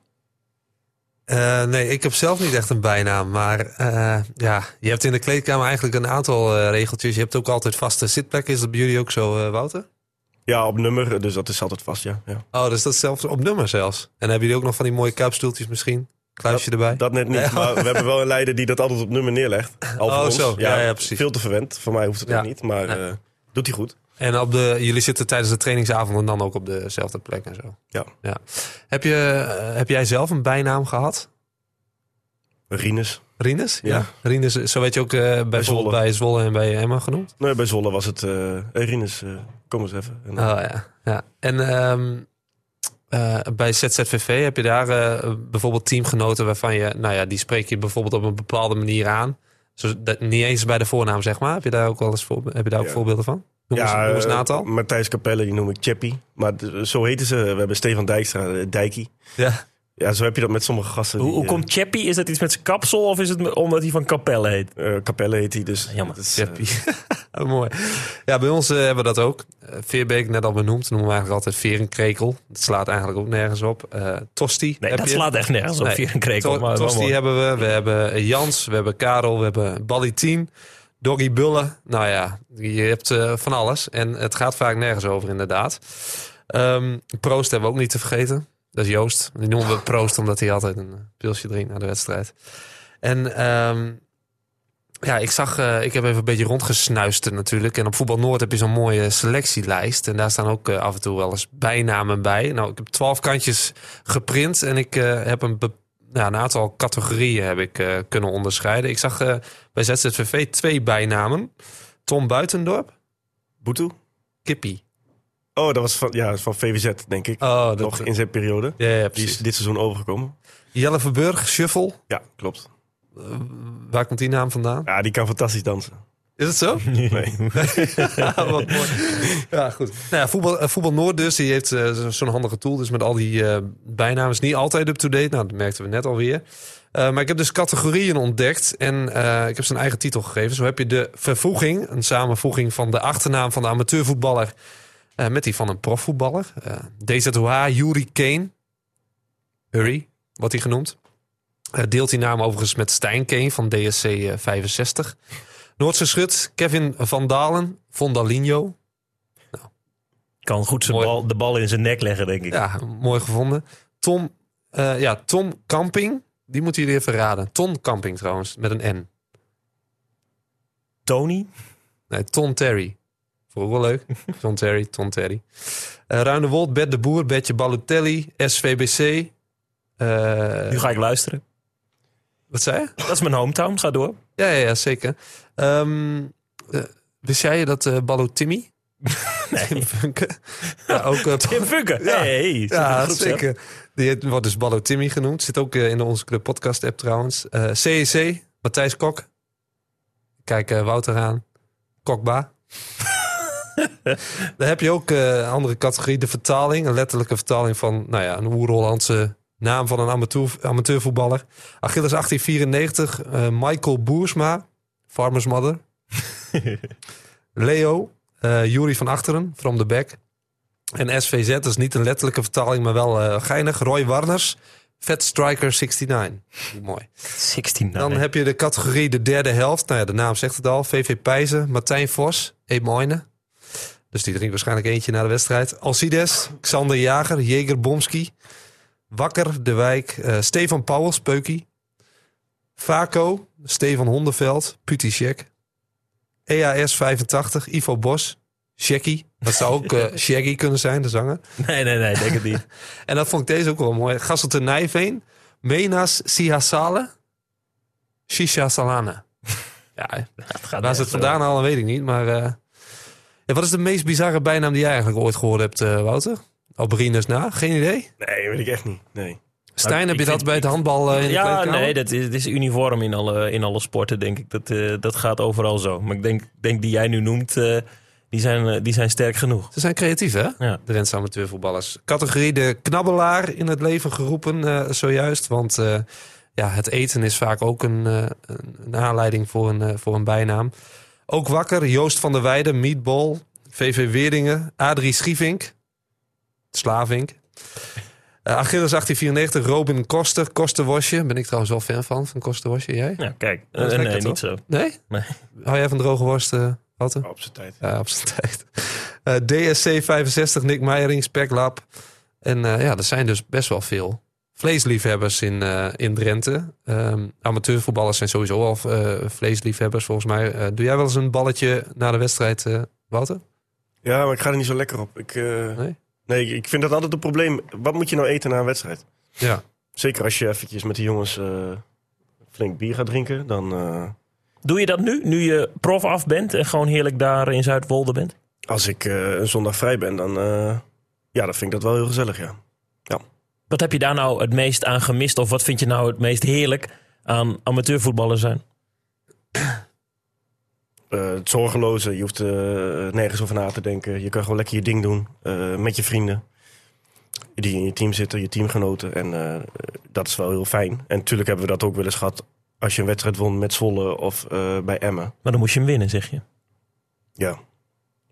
Eh, nee, ik heb zelf niet echt een bijnaam. Maar eh, ja, je hebt in de kleedkamer eigenlijk een aantal eh, regeltjes. Je hebt ook altijd vaste zitplekken. Is dat bij jullie ook zo, eh, Wouter? Ja, op nummer, dus dat is altijd vast, ja. ja. Oh, dus dat is zelfs op nummer zelfs. En hebben jullie ook nog van die mooie kuipstoeltjes misschien? Kluisje erbij? Dat net niet, maar we hebben wel een leider die dat altijd op nummer neerlegt. Al Oh, ons. zo. Ja, ja, precies. Veel te verwend. Voor mij hoeft het Ja. ook niet, maar eh, doet hij goed. En op de, jullie zitten tijdens de trainingsavonden dan ook op dezelfde plek en zo. Ja. ja. Heb, je, eh, heb jij zelf een bijnaam gehad? Rinus. Rinus? Ja. Rinus, zo werd je ook eh, bijvoorbeeld Zwolle. bij Zwolle en bij Emma genoemd? Nee, bij Zolle was het uh, Rinus, kom eens even. En, Oh ja. ja. En ehm, eh, bij ZZVV heb je daar eh, bijvoorbeeld teamgenoten waarvan je, nou ja, die spreek je bijvoorbeeld op een bepaalde manier aan. Zo, dat, niet eens bij de voornaam, zeg maar. Heb je daar ook wel eens voor, heb je daar ook Ja. voorbeelden van? Noem ja, eens een aantal. Matthijs Capelle, die noem ik Chappie. Maar zo heten ze. We hebben Stefan Dijkstra, Dijkie. Ja. Ja, zo heb je dat met sommige gasten. Hoe, die, hoe eh, komt Chappie? Is dat iets met zijn kapsel of is het omdat hij van Capelle heet? eh, Capelle heet hij, dus... Jammer. dat is, eh, Chappie. Oh, mooi. Ja, bij ons eh, hebben we dat ook. Eh, Veerbeek, net al benoemd, noemen we eigenlijk altijd Verenkrekel. Dat slaat eigenlijk ook nergens op. Eh Tosti. Nee, heb dat je. slaat echt nergens op. Nee. Vier een krekel. To- maar Tosti hebben we. We hebben Jans, we hebben Karel, we hebben Ballitien, Doggy Bullen. Nou ja, je hebt eh, van alles. En het gaat vaak nergens over, inderdaad. Ehm, Proost hebben we ook niet te vergeten. Dat is Joost. Die noemen we Proost omdat hij altijd een eh, pilsje drinkt na de wedstrijd. En ehm, ja, ik zag, eh, ik heb even een beetje rondgesnuisterd natuurlijk. En op Voetbal Noord heb je zo'n mooie selectielijst. En daar staan ook eh, af en toe wel eens bijnamen bij. Nou, ik heb twaalf kantjes geprint en ik heb een, ja, een aantal categorieën heb ik, kunnen onderscheiden. Ik zag bij ZZVV twee bijnamen. Tom Buitendorp, Boetu? Kippie. Oh, dat was van, ja, van VVZ, denk ik. Oh, dat, Nog in zijn periode. ja, ja, Die is dit seizoen overgekomen. Jelle Verburg, Shuffle. Ja, klopt. Waar komt die naam vandaan? Ja, die kan fantastisch dansen. Is het zo? Nee. Ja, wat mooi. Ja, goed. Nou ja, voetbal, eh, voetbal Noord dus, die heeft eh, zo- zo'n handige tool. Dus met al die eh bijnamen is niet altijd up-to-date. Nou, dat merkten we net alweer. Eh maar ik heb dus categorieën ontdekt en eh, ik heb ze een eigen titel gegeven. Zo heb je de vervoeging, een samenvoeging van de achternaam van de amateurvoetballer eh, met die van een profvoetballer. Eh DZOH, Yuri Kane. Hurry, wordt hij genoemd. Eh, deelt die naam overigens met Stijn Kane van DSC eh, 65. Noordse Schut, Kevin van Dalen, Vondalinho. Kan goed zijn bal, de bal in zijn nek leggen, denk ik. Ja, mooi gevonden. Tom, ja, Tom Camping, die moeten jullie even raden. Ton Camping trouwens, met een N. Tony? Nee, Ton Terry. Vond ik wel leuk. Ton Terry, Ton Terry. Eh Ruine Wold, Bert de Boer, Bertje Balotelli, SVBC. Eh, Nu ga ik luisteren. wat zei je? Dat is mijn hometown. Ga door. Ja, ja, ja zeker. Eh, wist jij dat eh Balotimmy? Tim Funke. Ja, ook Tim Funke. Ja. Hey, de Ja, zeker. Die wordt dus Ballo Timmy genoemd. Zit ook in onze Club Podcast app trouwens. CEC, Matthijs Kok. Kijk Wouter aan. Kokba. Dan heb je ook eh, een andere categorie, de vertaling. Een letterlijke vertaling van nou ja, een oer-Hollandse naam van een amateur, amateurvoetballer. Achilles 1894, eh, Michael Boersma, Farmers Mother. Leo, eh Jury van Achteren, From the Back. En SVZ dat is niet een letterlijke vertaling, maar wel eh, geinig. Roy Warners, Fat Striker 69. Mooi. 16 Dan heb je de categorie de derde helft. Nou ja, de naam zegt het al. VV Pijzen, Martijn Vos, Emoine. Dus die drinkt waarschijnlijk eentje na de wedstrijd. Alcides, Xander Jager, Jeger Bomski. Wakker, De Wijk, eh, Stefan Pauwels, Peukie. Vaco, Stefan Hondeveld, Puti Shek. EAS 85, Ivo Bos, Shaggy. Dat zou ook eh, Shaggy kunnen zijn, de zanger. Nee, nee, nee. Denk het niet. En dat vond ik deze ook wel mooi. Gasselte Nijveen, Menas Sihasale, Shisha Salana. Ja, Het gaat waar ze het vandaan halen, weet ik niet. Maar eh, ja, wat is de meest bizarre bijnaam die jij eigenlijk ooit gehoord hebt, eh, Wouter? Rinus na? Geen idee? Nee, weet ik echt niet. Nee. Stijn, heb je vind- dat bij het handbal eh, in de Ja, nee, dat is, het is uniform in alle, in alle sporten, denk ik. Dat, eh, dat gaat overal zo. Maar ik denk, denk die jij nu noemt, eh, die, zijn, die zijn sterk genoeg. Ze zijn creatief, hè? Ja. De Rentse amateurvoetballers. Categorie de knabbelaar in het leven geroepen eh, zojuist. Want eh, ja, het eten is vaak ook een, eh, een- aanleiding voor een, voor een bijnaam. Ook wakker, Joost van der Weijden, Meatball, VV Weerdingen, Adrie Schievink, Slavink. Uh, Achilles 1894, Robin Koster, Kosterwasje. Ben ik trouwens wel fan van, van Kosterwasje. Jij? Ja, kijk. Dat is Eh, lekker, nee, niet zo. Nee? Nee. Hou jij van droge worst, eh Walter? Op zijn tijd. Ja, op zijn tijd. Eh, DSC 65, Nick Meijering, Speklab. En eh, ja, er zijn dus best wel veel vleesliefhebbers in, eh, in Drenthe. Ehm, amateurvoetballers zijn sowieso al eh, vleesliefhebbers volgens mij. Eh, doe jij wel eens een balletje na de wedstrijd, eh Wouter? Ja, maar ik ga er niet zo lekker op. Ik, eh, Nee? nee, ik vind dat altijd een probleem. Wat moet je nou eten na een wedstrijd? Ja. Zeker als je eventjes met de jongens eh, flink bier gaat drinken. Dan, eh, Doe je dat nu, nu je prof af bent en gewoon heerlijk daar in Zuidwolde bent? als ik eh, een zondag vrij ben, dan, eh, ja, dan vind ik dat wel heel gezellig, ja. Wat heb je daar nou het meest aan gemist? Of wat vind je nou het meest heerlijk aan amateurvoetballer zijn? Eh, het zorgeloze, je hoeft eh, nergens over na te denken. Je kan gewoon lekker je ding doen eh, met je vrienden. Die in je team zitten, je teamgenoten. En dat is wel heel fijn. En natuurlijk hebben we dat ook wel eens gehad als je een wedstrijd won met Zwolle of bij Emmen. Maar dan moest je hem winnen, zeg je. Ja,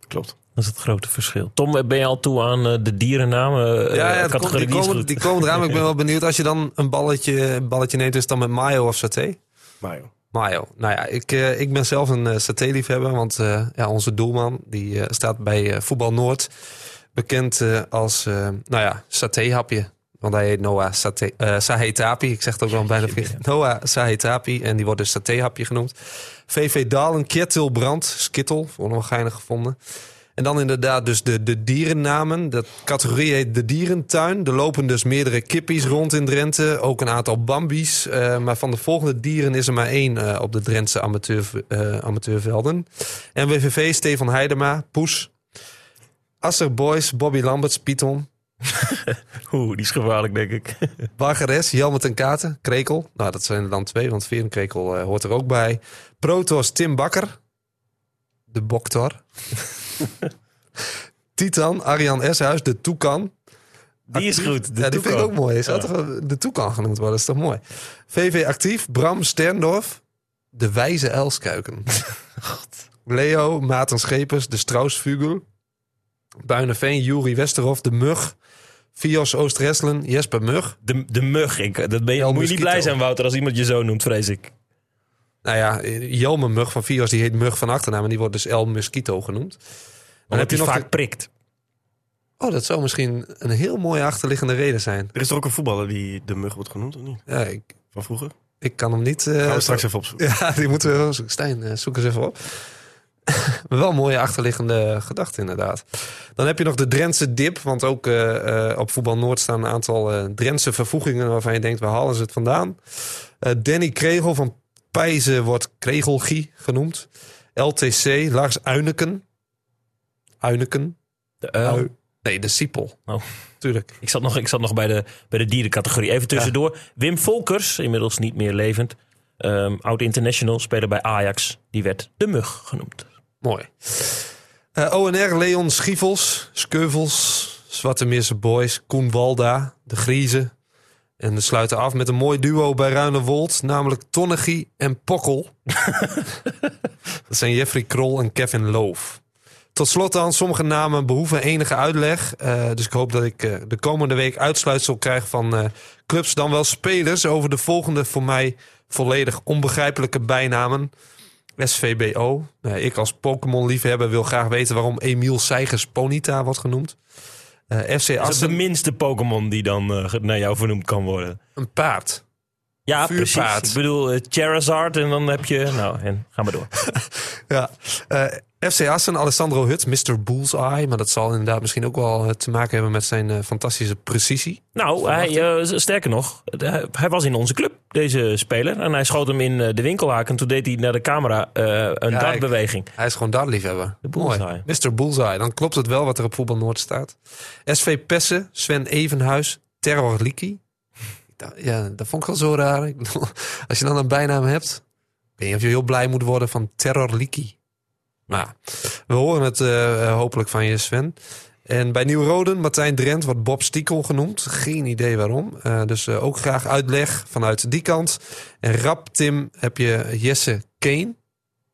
klopt. Dat is het grote verschil. Tom, ben je al toe aan eh, de dierennamen? eh, ja, ja komt- categorie die, komen, goed. die komen eraan. maar ik ben wel benieuwd. Als je dan een balletje, een balletje neemt, is het dan met mayo of saté? Joh. Mayo. Nou ja, ik, eh, ik ben zelf een saté-liefhebber. Want eh, ja, onze doelman die eh, staat bij eh, Voetbal Noord. Bekend eh, als, eh, nou ja, saté-hapje. Want hij heet Noah Saté, eh, Sahetapi. Ik zeg het ook wel bijna verkeerd. Noah Sahetapi. En die wordt dus saté-hapje genoemd. VV Dalen, Kettelbrand, Skittel. Voor nog geinig gevonden. En dan inderdaad dus de, de dierennamen. De categorie heet de dierentuin. Er lopen dus meerdere kippies rond in Drenthe. Ook een aantal bambies. Eh, maar van de volgende dieren is er maar één eh, op de Drentse amateur, eh, amateurvelden. NWVV, Stefan Heidema, Poes. Asser Boys, Bobby Lamberts, Python. Oeh, die is gevaarlijk, denk ik. Bargeres, Jelmet en Katen, Krekel. Nou, dat zijn er dan twee, want Verenkrekel eh, hoort er ook bij. Protos, Tim Bakker. De Boktor. Titan, Arjan Eshuis, de Toekan. Die is goed. de ja, die vind ik ook mooi. Toch wel de Toekan genoemd worden, dat is toch mooi. VV Actief, Bram Sterndorf. De Wijze Elskuiken. Leo, Maarten Schepers, de Strausvugel. Buineveen, Juri Westerhof, de Mug. Fios Oost-Resselen, Jesper Mug. De, de mug. Ik, dat ben je, moet je niet blij zijn, Wouter, als iemand je zo noemt, vrees ik. Nou ja, Jelme Mug van Fios, die heet Mug van achternaam. En die wordt dus El Mosquito genoemd. Dan Dan heb je nog vaak de- prikt. Oh, dat zou misschien een heel mooie achterliggende reden zijn. Er is er ook een voetballer die de mug wordt genoemd, of niet? Ja, ik, Van vroeger? ik kan hem niet... eh, Gaan we straks even opzoeken. Ja, die moeten we wel zoeken. Stijn, eh, zoek eens even op. maar wel een mooie achterliggende gedachte inderdaad. Dan heb je nog de Drentse dip. Want ook eh, eh, op Voetbal Noord staan een aantal eh Drentse vervoegingen... waarvan je denkt, waar halen ze het vandaan? Eh, Danny Kregel van Pijzen wordt Kregelgie genoemd. LTC, Lars Uineken. Uineken? De uil. Ui- Nee, de Siepel. Oh. Tuurlijk. Ik zat nog, ik zat nog bij, de, bij de dierencategorie. Even tussendoor. Wim Volkers, inmiddels niet meer levend. Ehm, oud international, speler bij Ajax. Die werd de mug genoemd. Mooi. Eh, ONR, Leon Schievels, Skeuvels, Zwarte Meerse Boys, Koen Walda, De Griezen. En we sluiten af met een mooi duo bij Ruinewold, namelijk Tonnegie en Pokkel. Dat zijn Jeffrey Krol en Kevin Loof. Tot slot dan, sommige namen behoeven enige uitleg. Eh, dus ik hoop dat ik eh, de komende week uitsluitsel krijg van eh, clubs, dan wel spelers, over de volgende voor mij volledig onbegrijpelijke bijnamen. SVBO. Nou, ik als Pokémon-liefhebber wil graag weten waarom Emiel Seigers Ponita wordt genoemd. FC Dat is de minste Pokémon die dan naar jou vernoemd kan worden. een paard. Ja, Vuurpaard. precies. Ik bedoel, Charizard en dan heb je... Nou, en ga maar door. Ja. FC Assen, Alessandro Hut, Mr. Bullseye. Maar dat zal inderdaad misschien ook wel eh, te maken hebben met zijn eh, fantastische precisie. Nou, hij, eh, sterker nog, hij, hij was in onze club, deze speler. En hij schoot hem in de winkelhaak. En toen deed hij naar de camera een Ja, dartbeweging. Hij is gewoon dartliefhebber. Mooi. Mr. Bullseye. Dan klopt het wel wat er op Voetbal Noord staat. SV Pessen, Sven Evenhuis, Terror Liki. Ja, dat vond ik wel zo raar. Als je dan een bijnaam hebt, ik weet niet of je heel blij moet worden van Terror Liki. Nou, we horen het eh, eh, hopelijk van je, Sven. En bij Nieuw-Roden, Martijn Drent wordt Bob Stiekel genoemd. Geen idee waarom. Eh, dus ook graag uitleg vanuit die kant. En Rap Tim heb je Jesse Kane.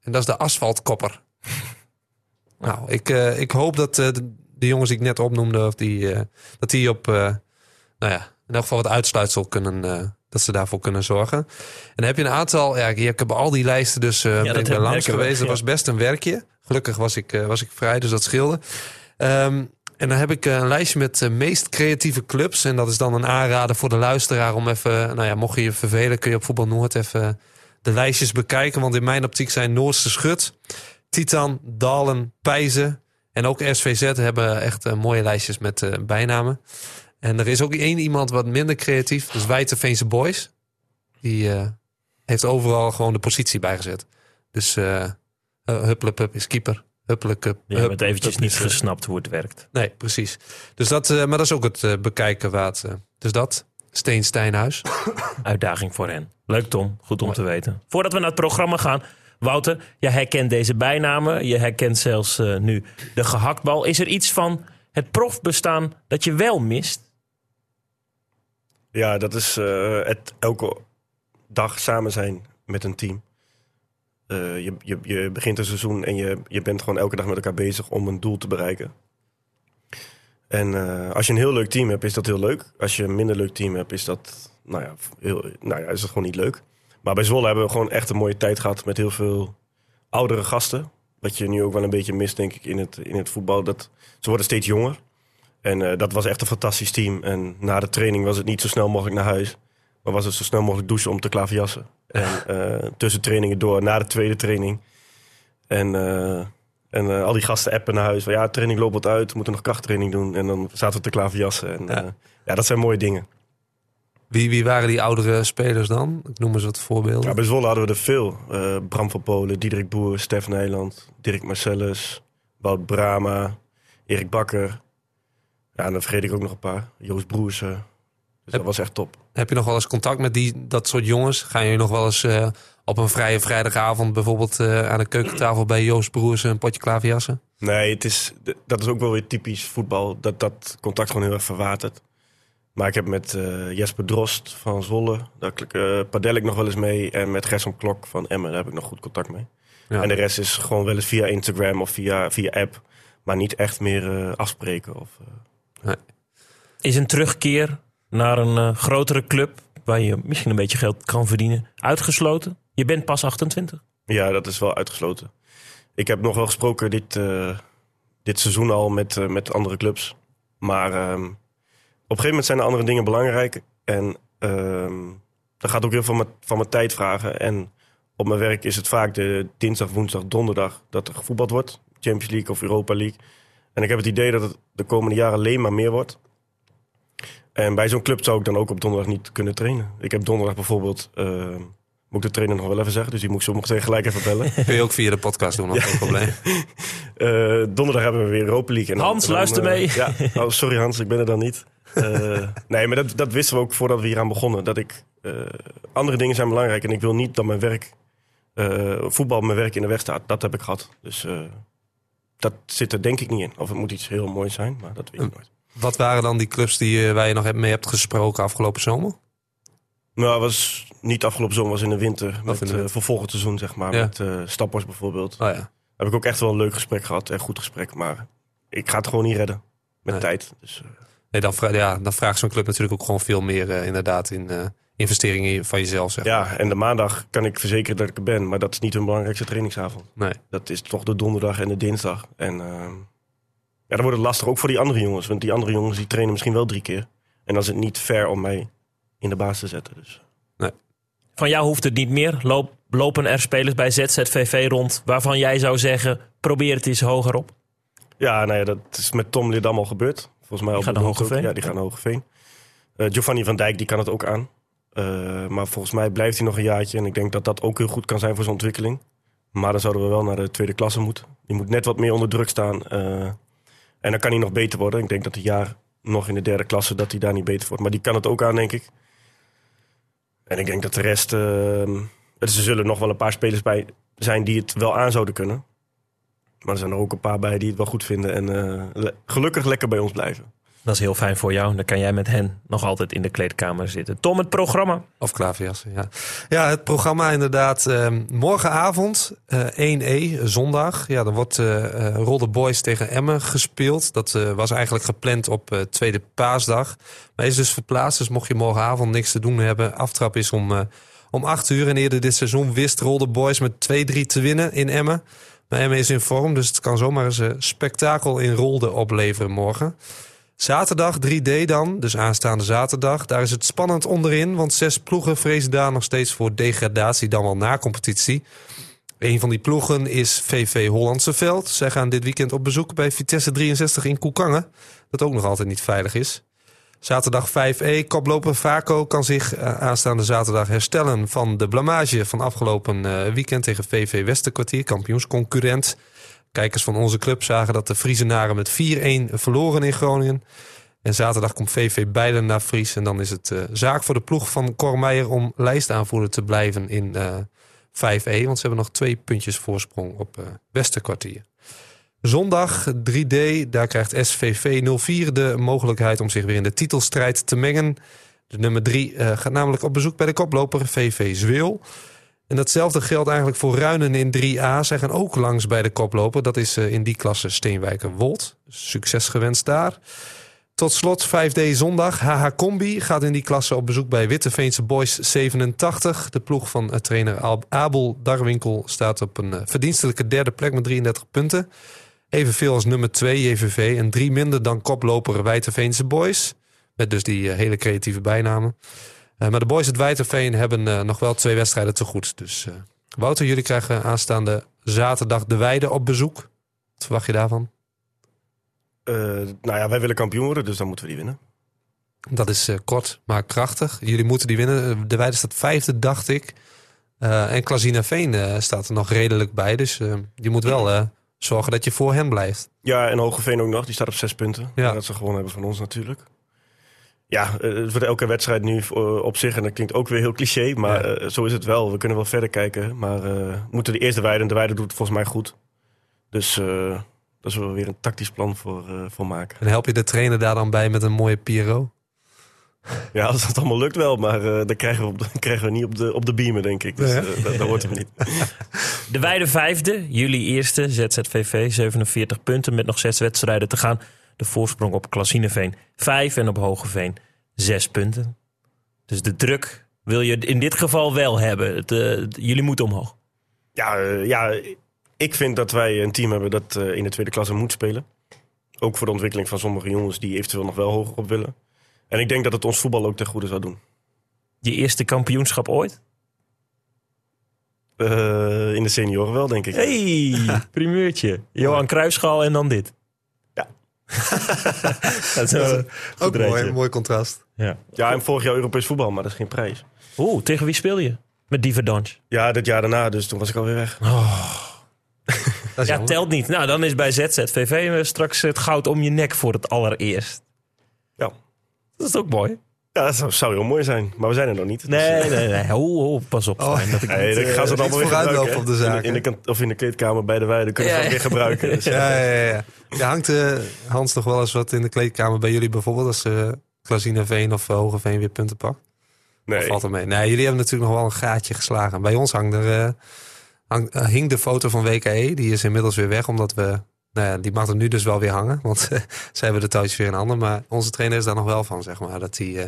En dat is de asfaltkopper. nou, ik, ik hoop dat de, de jongens die ik net opnoemde, of die, dat die op, nou ja, in elk geval wat uitsluitsel kunnen, dat ze daarvoor kunnen zorgen. En dan heb je een aantal, ja, ik, heb al die lijsten dus uh, ben dat ik heb- langs geweest. Dat ja. was best een werkje. Gelukkig was ik, eh, was ik vrij, dus dat scheelde. Ehm, en dan heb ik eh, een lijstje met de meest creatieve clubs. En dat is dan een aanrader voor de luisteraar om even... Nou ja, mocht je je vervelen, kun je op Voetbal Noord even de lijstjes bekijken. Want in mijn optiek zijn Noorse Schut, Titan, Dalen, Pijzen... en ook SVZ hebben echt eh, mooie lijstjes met eh, bijnamen. En er is ook één iemand wat minder creatief. Dat is Wijterveense Boys. Die eh, heeft overal gewoon de positie bijgezet. Dus eh uh, Hupplepup is keeper. Hupplepup. Je hebt het eventjes niet gesnapt hoe het werkt. Nee, precies. Dus dat, eh, maar dat is ook het eh, bekijken waard. eh. dus dat, Steen Stijnhuis. Uitdaging voor hen. Leuk Tom, goed om te weten. Voordat we naar het programma gaan, Wouter, jij herkent deze bijnamen. Je herkent zelfs eh, nu de gehaktbal. Is er iets van het profbestaan dat je wel mist? Ja, dat is eh, het elke dag samen zijn met een team. Eh, je, je, je begint een seizoen en je, je bent gewoon elke dag met elkaar bezig om een doel te bereiken. En eh, als je een heel leuk team hebt, is dat heel leuk. Als je een minder leuk team hebt, is dat, nou ja, heel, nou ja, is dat gewoon niet leuk. Maar bij Zwolle hebben we gewoon echt een mooie tijd gehad met heel veel oudere gasten. Wat je nu ook wel een beetje mist, denk ik, in het, in het voetbal. Dat, ze worden steeds jonger. En eh, dat was echt een fantastisch team. En na de training was het niet zo snel mogelijk naar huis. Maar was het zo snel mogelijk douchen om te klaverjassen. En eh, tussen trainingen door, na de tweede training. En, eh, en al die gasten appen naar huis. Van ja, training loopt wat uit, we moeten nog krachttraining doen. En dan zaten we te klaverjassen. En Ja. ja. dat zijn mooie dingen. Wie, wie waren die oudere spelers dan? Ik noem eens wat voorbeelden. Ja, bij Zwolle hadden we er veel. Bram van Polen, Diederik Boer, Stef Nijland, Dirk Marcellus, Wout Brama, Erik Bakker. Ja, en dan vergeet ik ook nog een paar. Joost Broersen. Dus dat was echt top. Heb je nog wel eens contact met die, dat soort jongens? Gaan jullie nog wel eens eh, op een vrije vrijdagavond bijvoorbeeld eh, aan de keukentafel bij Joost Broers een potje klaverjassen? Nee, het is, dat is ook wel weer typisch voetbal. Dat dat contact gewoon heel erg verwatert. Maar ik heb met eh, Jesper Drost van Zwolle, daar padel ik nog wel eens mee. En met Gerson Klok van Emmen, daar heb ik nog goed contact mee. Ja. En de rest is gewoon wel eens via Instagram of via, via app. Maar niet echt meer eh, afspreken. Of, eh. Is een terugkeer naar een eh, grotere club, waar je misschien een beetje geld kan verdienen, uitgesloten? Je bent pas 28. Ja, dat is wel uitgesloten. Ik heb nog wel gesproken dit, uh, dit seizoen al met, uh, met andere clubs. Maar um, op een gegeven moment zijn er andere dingen belangrijk. En um, dat gaat ook heel veel van, van mijn tijd vragen. En op mijn werk is het vaak de dinsdag, woensdag, donderdag dat er gevoetbald wordt. Champions League of Europa League. En ik heb het idee dat het de komende jaren alleen maar meer wordt. En bij zo'n club zou ik dan ook op donderdag niet kunnen trainen. Ik heb donderdag bijvoorbeeld... Uh, moet ik de trainer nog wel even zeggen, dus die moet ik zo meteen gelijk even bellen. Kun je ook via de podcast doen, ja. geen probleem. uh, donderdag hebben we weer Europa League. En Hans, dan, luister uh, mee. Ja, oh, sorry Hans, ik ben er dan niet. Uh, nee, maar dat, dat wisten we ook voordat we hier aan begonnen. Dat ik, uh, andere dingen zijn belangrijk en ik wil niet dat mijn werk, uh, voetbal mijn werk in de weg staat. Dat heb ik gehad. Dus dat zit er denk ik niet in. Of het moet iets heel moois zijn, maar dat weet ik nooit. Wat waren dan die clubs die, waar je nog mee hebt gesproken afgelopen zomer? Nou, was niet afgelopen zomer, was in de winter. Met, uh, voor volgend seizoen, zeg maar. Ja. Met uh, Stappers bijvoorbeeld. Oh, ja. Heb ik ook echt wel een leuk gesprek gehad. En goed gesprek. Maar ik ga het gewoon niet redden. Met nee. tijd. Dus, uh... nee, dan, vra ja, dan vraagt zo'n club natuurlijk ook gewoon veel meer uh, inderdaad in investeringen van jezelf. Zeg ja, en de maandag kan ik verzekeren dat ik er ben. Maar dat is niet hun belangrijkste trainingsavond. Nee. Dat is toch de donderdag en de dinsdag. En ja, dan wordt het lastig ook voor die andere jongens. Want die andere jongens die trainen misschien wel drie keer. En dan is het niet fair om mij in de baas te zetten. Dus. Nee. Van jou hoeft het niet meer. Loop, lopen er spelers bij ZZVV rond waarvan jij zou zeggen: probeer het eens hoger op? Ja, nou ja, dat is met Tom Lidam al gebeurd. Volgens mij die gaat naar Hogeveen. Ja, die gaat naar Hogeveen. Uh, Giovanni van Dijk die kan het ook aan. Uh, maar volgens mij blijft hij nog een jaartje. En ik denk dat dat ook heel goed kan zijn voor zijn ontwikkeling. Maar dan zouden we wel naar de tweede klasse moeten. Die moet net wat meer onder druk staan. Uh, en dan kan hij nog beter worden. Ik denk dat een jaar nog in de derde klasse dat hij daar niet beter wordt. Maar die kan het ook aan, denk ik. En ik denk dat de rest... Uh, er zullen nog wel een paar spelers bij zijn die het wel aan zouden kunnen. Maar er zijn er ook een paar bij die het wel goed vinden. En le gelukkig lekker bij ons blijven. Dat is heel fijn voor jou. Dan kan jij met hen nog altijd in de kleedkamer zitten. Tom, het programma. Of klaverjassen, ja. Ja, het programma inderdaad. ehm, morgenavond, eh 1E, zondag. Ja, dan wordt eh eh, Rolde Boys tegen Emmen gespeeld. Dat was eigenlijk gepland op tweede paasdag. Maar is dus verplaatst. Dus mocht je morgenavond niks te doen hebben. Aftrap is om, om 8 uur. En eerder dit seizoen wist Rolde Boys met 2-3 te winnen in Emmen. Maar Emmen is in vorm, dus het kan zomaar eens een spektakel in Rolde opleveren morgen. Zaterdag 3D dan, dus aanstaande zaterdag. Daar is het spannend onderin, want zes ploegen vrezen daar nog steeds voor degradatie, dan wel na competitie. Een van die ploegen is VV Hollandse Veld. Zij gaan dit weekend op bezoek bij Vitesse 63 in Koekangen. Dat ook nog altijd niet veilig is. Zaterdag 5e, koploper Vaco kan zich eh, aanstaande zaterdag herstellen van de blamage van afgelopen eh, weekend tegen VV Westerkwartier, kampioensconcurrent. Kijkers van onze club zagen dat de Friesenaren met 4-1 verloren in Groningen. En zaterdag komt VV Bijlen naar Fries. En dan is het eh, zaak voor de ploeg van Cor Meijer om lijstaanvoerder te blijven in eh 5E. Want ze hebben nog twee puntjes voorsprong op eh Westerkwartier. Zondag 3D, daar krijgt SVV 04 de mogelijkheid om zich weer in de titelstrijd te mengen. De nummer 3 gaat namelijk op bezoek bij de koploper VV Zweel. En datzelfde geldt eigenlijk voor Ruinen in 3A. Zij gaan ook langs bij de koploper. Dat is eh, in die klasse Steenwijker Wold. Succes gewenst daar. Tot slot 5D zondag. HH Combi gaat in die klasse op bezoek bij Witteveense Boys 87. De ploeg van eh, trainer Abel Darwinkel staat op een eh, verdienstelijke derde plek met 33 punten. Evenveel als nummer 2 JVV en drie minder dan koploper Wijteveense Boys. Met dus die hele creatieve bijnamen. Eh, maar de boys uit Wijterveen hebben eh, nog wel twee wedstrijden te goed. Dus eh, Wouter, jullie krijgen aanstaande zaterdag de Weide op bezoek. Wat verwacht je daarvan? Nou ja, wij willen kampioen worden, dus dan moeten we die winnen. Dat is kort, maar krachtig. Jullie moeten die winnen. De Weide staat vijfde, dacht ik. En Klazina Veen staat er nog redelijk bij. Dus je moet wel zorgen dat je voor hen blijft. Ja, en Hogeveen ook nog. Die staat op zes punten. Ja. Dat ze gewonnen hebben van ons natuurlijk. Ja, eh, het wordt elke wedstrijd nu eh, op zich. En dat klinkt ook weer heel cliché. Maar Ja. eh, zo is het wel. We kunnen wel verder kijken. Maar eh, we moeten de eerste weide. En de weide doet het volgens mij goed. Dus eh daar zullen we weer een tactisch plan voor, eh, voor maken. En help je de trainer daar dan bij met een mooie Piro? Ja, als dat allemaal lukt wel. Maar eh dat krijgen we, op krijgen we niet op de, op de beamer, denk ik. Dus eh, dat, dat hoort hem niet. De Weide vijfde, jullie eerste, ZZVV, 47 punten met nog zes wedstrijden te gaan. De voorsprong op Klassineveen 5 en op Hogeveen 6 punten. Dus de druk wil je in dit geval wel hebben. Het, eh, jullie moeten omhoog. Ja, eh, ja, ik vind dat wij een team hebben dat eh, in de tweede klasse moet spelen. Ook voor de ontwikkeling van sommige jongens die eventueel nog wel hoger op willen. En ik denk dat het ons voetbal ook ten goede zou doen. Je eerste kampioenschap ooit? Eh, in de senioren wel, denk ik. Hey, primeurtje. Johan Cruijffschaal en dan dit. Dat is een Ook mooi, rijtje. mooi contrast. Ja. Ja, en vorig jaar Europees voetbal, maar dat is geen prijs. Oeh, tegen wie speel je? Met Diverdange. Ja, dit jaar daarna, dus toen was ik alweer weg. Dat is Ja, jammer. telt niet. Nou, dan is bij ZZVV straks het goud om je nek voor het allereerst. Ja, Dat is ook mooi. Ja dat zou, zou heel mooi zijn. Maar we zijn er nog niet. Dus, Nee, eh, nee, nee. Oh, oh, pas op. Oh. Dat ik Nee, dan eh, gaan ze het niet allemaal weer gebruiken. op de zaak, In, de, in de kant- of in de kleedkamer bij de weide kunnen we Ja, het weer gebruiken. Dus, Ja, ja, ja, ja. Hangt eh, Hans nog wel eens wat in de kleedkamer bij jullie bijvoorbeeld als uh, Klazina Veen of uh, Hogeveen weer punten pakt? nee. Of valt er mee? Nee, jullie hebben natuurlijk nog wel een gaatje geslagen. Bij ons hangt er, eh, hang- eh, hing de foto van WKE. Die is inmiddels weer weg, omdat we... Nou ja, die mag er nu dus wel weer hangen. Want zij hebben de touwtjes weer in handen. Maar onze trainer is daar nog wel van, zeg maar. Dat hij eh,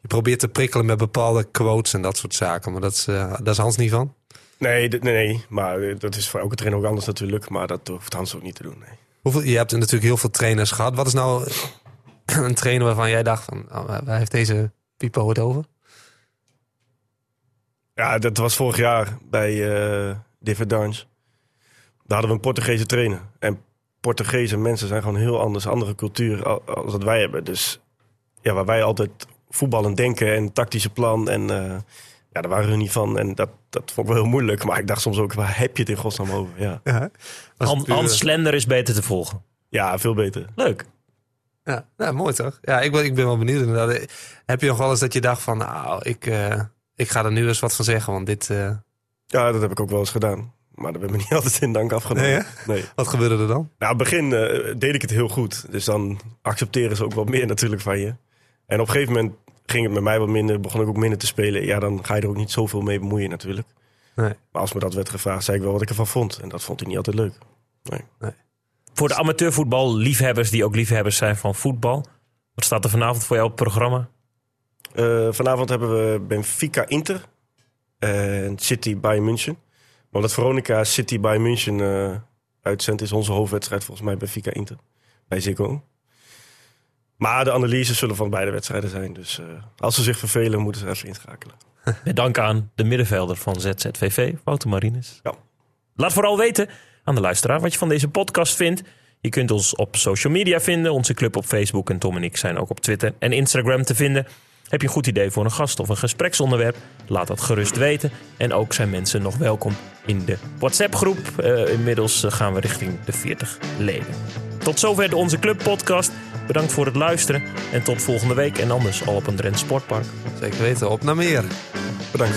je probeert te prikkelen met bepaalde quotes en dat soort zaken. Maar dat is, eh, daar is Hans niet van. Nee, nee, nee, maar eh, dat is voor elke trainer ook anders natuurlijk. Maar dat hoeft Hans ook niet te doen. Nee. Hoeveel, je hebt natuurlijk heel veel trainers gehad. Wat is nou een trainer waarvan jij dacht van... Oh, waar heeft deze Pipo het over? Ja, dat was vorig jaar bij eh Diverdange. Daar hadden we een Portugese trainer. En Portugese mensen zijn gewoon heel anders, andere cultuur al- als dat wij hebben. Dus ja, waar wij altijd voetballen denken en tactische plan. En eh, ja, daar waren hun niet van. En dat, dat vond ik wel heel moeilijk. Maar ik dacht soms ook, waar heb je het in godsnaam over? Ja, Ja, Han- Hans Slender is beter te volgen. ja veel beter. Leuk. Ja, ja, mooi toch? Ja, ik ben, ik ben wel benieuwd inderdaad. Heb je nog wel eens dat je dacht van... Nou, ik, eh, ik ga er nu eens wat van zeggen, want dit... eh, Ja, dat heb ik ook wel eens gedaan. Maar dat werd me niet altijd in dank afgenomen. Nee, nee. Wat gebeurde er dan? Nou, in het begin eh, deed ik het heel goed. Dus dan accepteren ze ook wat meer natuurlijk van je. En op een gegeven moment ging het met mij wat minder. Begon ik ook minder te spelen. Ja, dan ga je er ook niet zoveel mee bemoeien natuurlijk. Nee. Maar als me dat werd gevraagd, zei ik wel wat ik ervan vond. En dat vond ik niet altijd leuk. Nee. Voor de amateurvoetbal liefhebbers die ook liefhebbers zijn van voetbal. Wat staat er vanavond voor jou op het programma? Eh, vanavond hebben we Benfica Inter en City Bayern München. Maar omdat Veronica City Bayern München eh uitzendt, is onze hoofdwedstrijd volgens mij Benfica Inter. Bij Ziggo. Maar de analyses zullen van beide wedstrijden zijn. Dus eh, als ze zich vervelen, moeten ze even inschakelen. Met dank aan de middenvelder van ZZVV, Wouter Marines. Ja. Laat vooral weten aan de luisteraar wat je van deze podcast vindt. Je kunt ons op social media vinden. Onze club op Facebook en Tom en ik zijn ook op Twitter en Instagram te vinden. Heb je een goed idee voor een gast of een gespreksonderwerp? Laat dat gerust weten. En ook zijn mensen nog welkom in de WhatsApp-groep. Eh, inmiddels eh, gaan we richting de 40 leden. Tot zover de Onze Club podcast. Bedankt voor het luisteren. En tot volgende week en anders al op een Drents Sportpark. Zeker weten, op naar meer. Bedankt.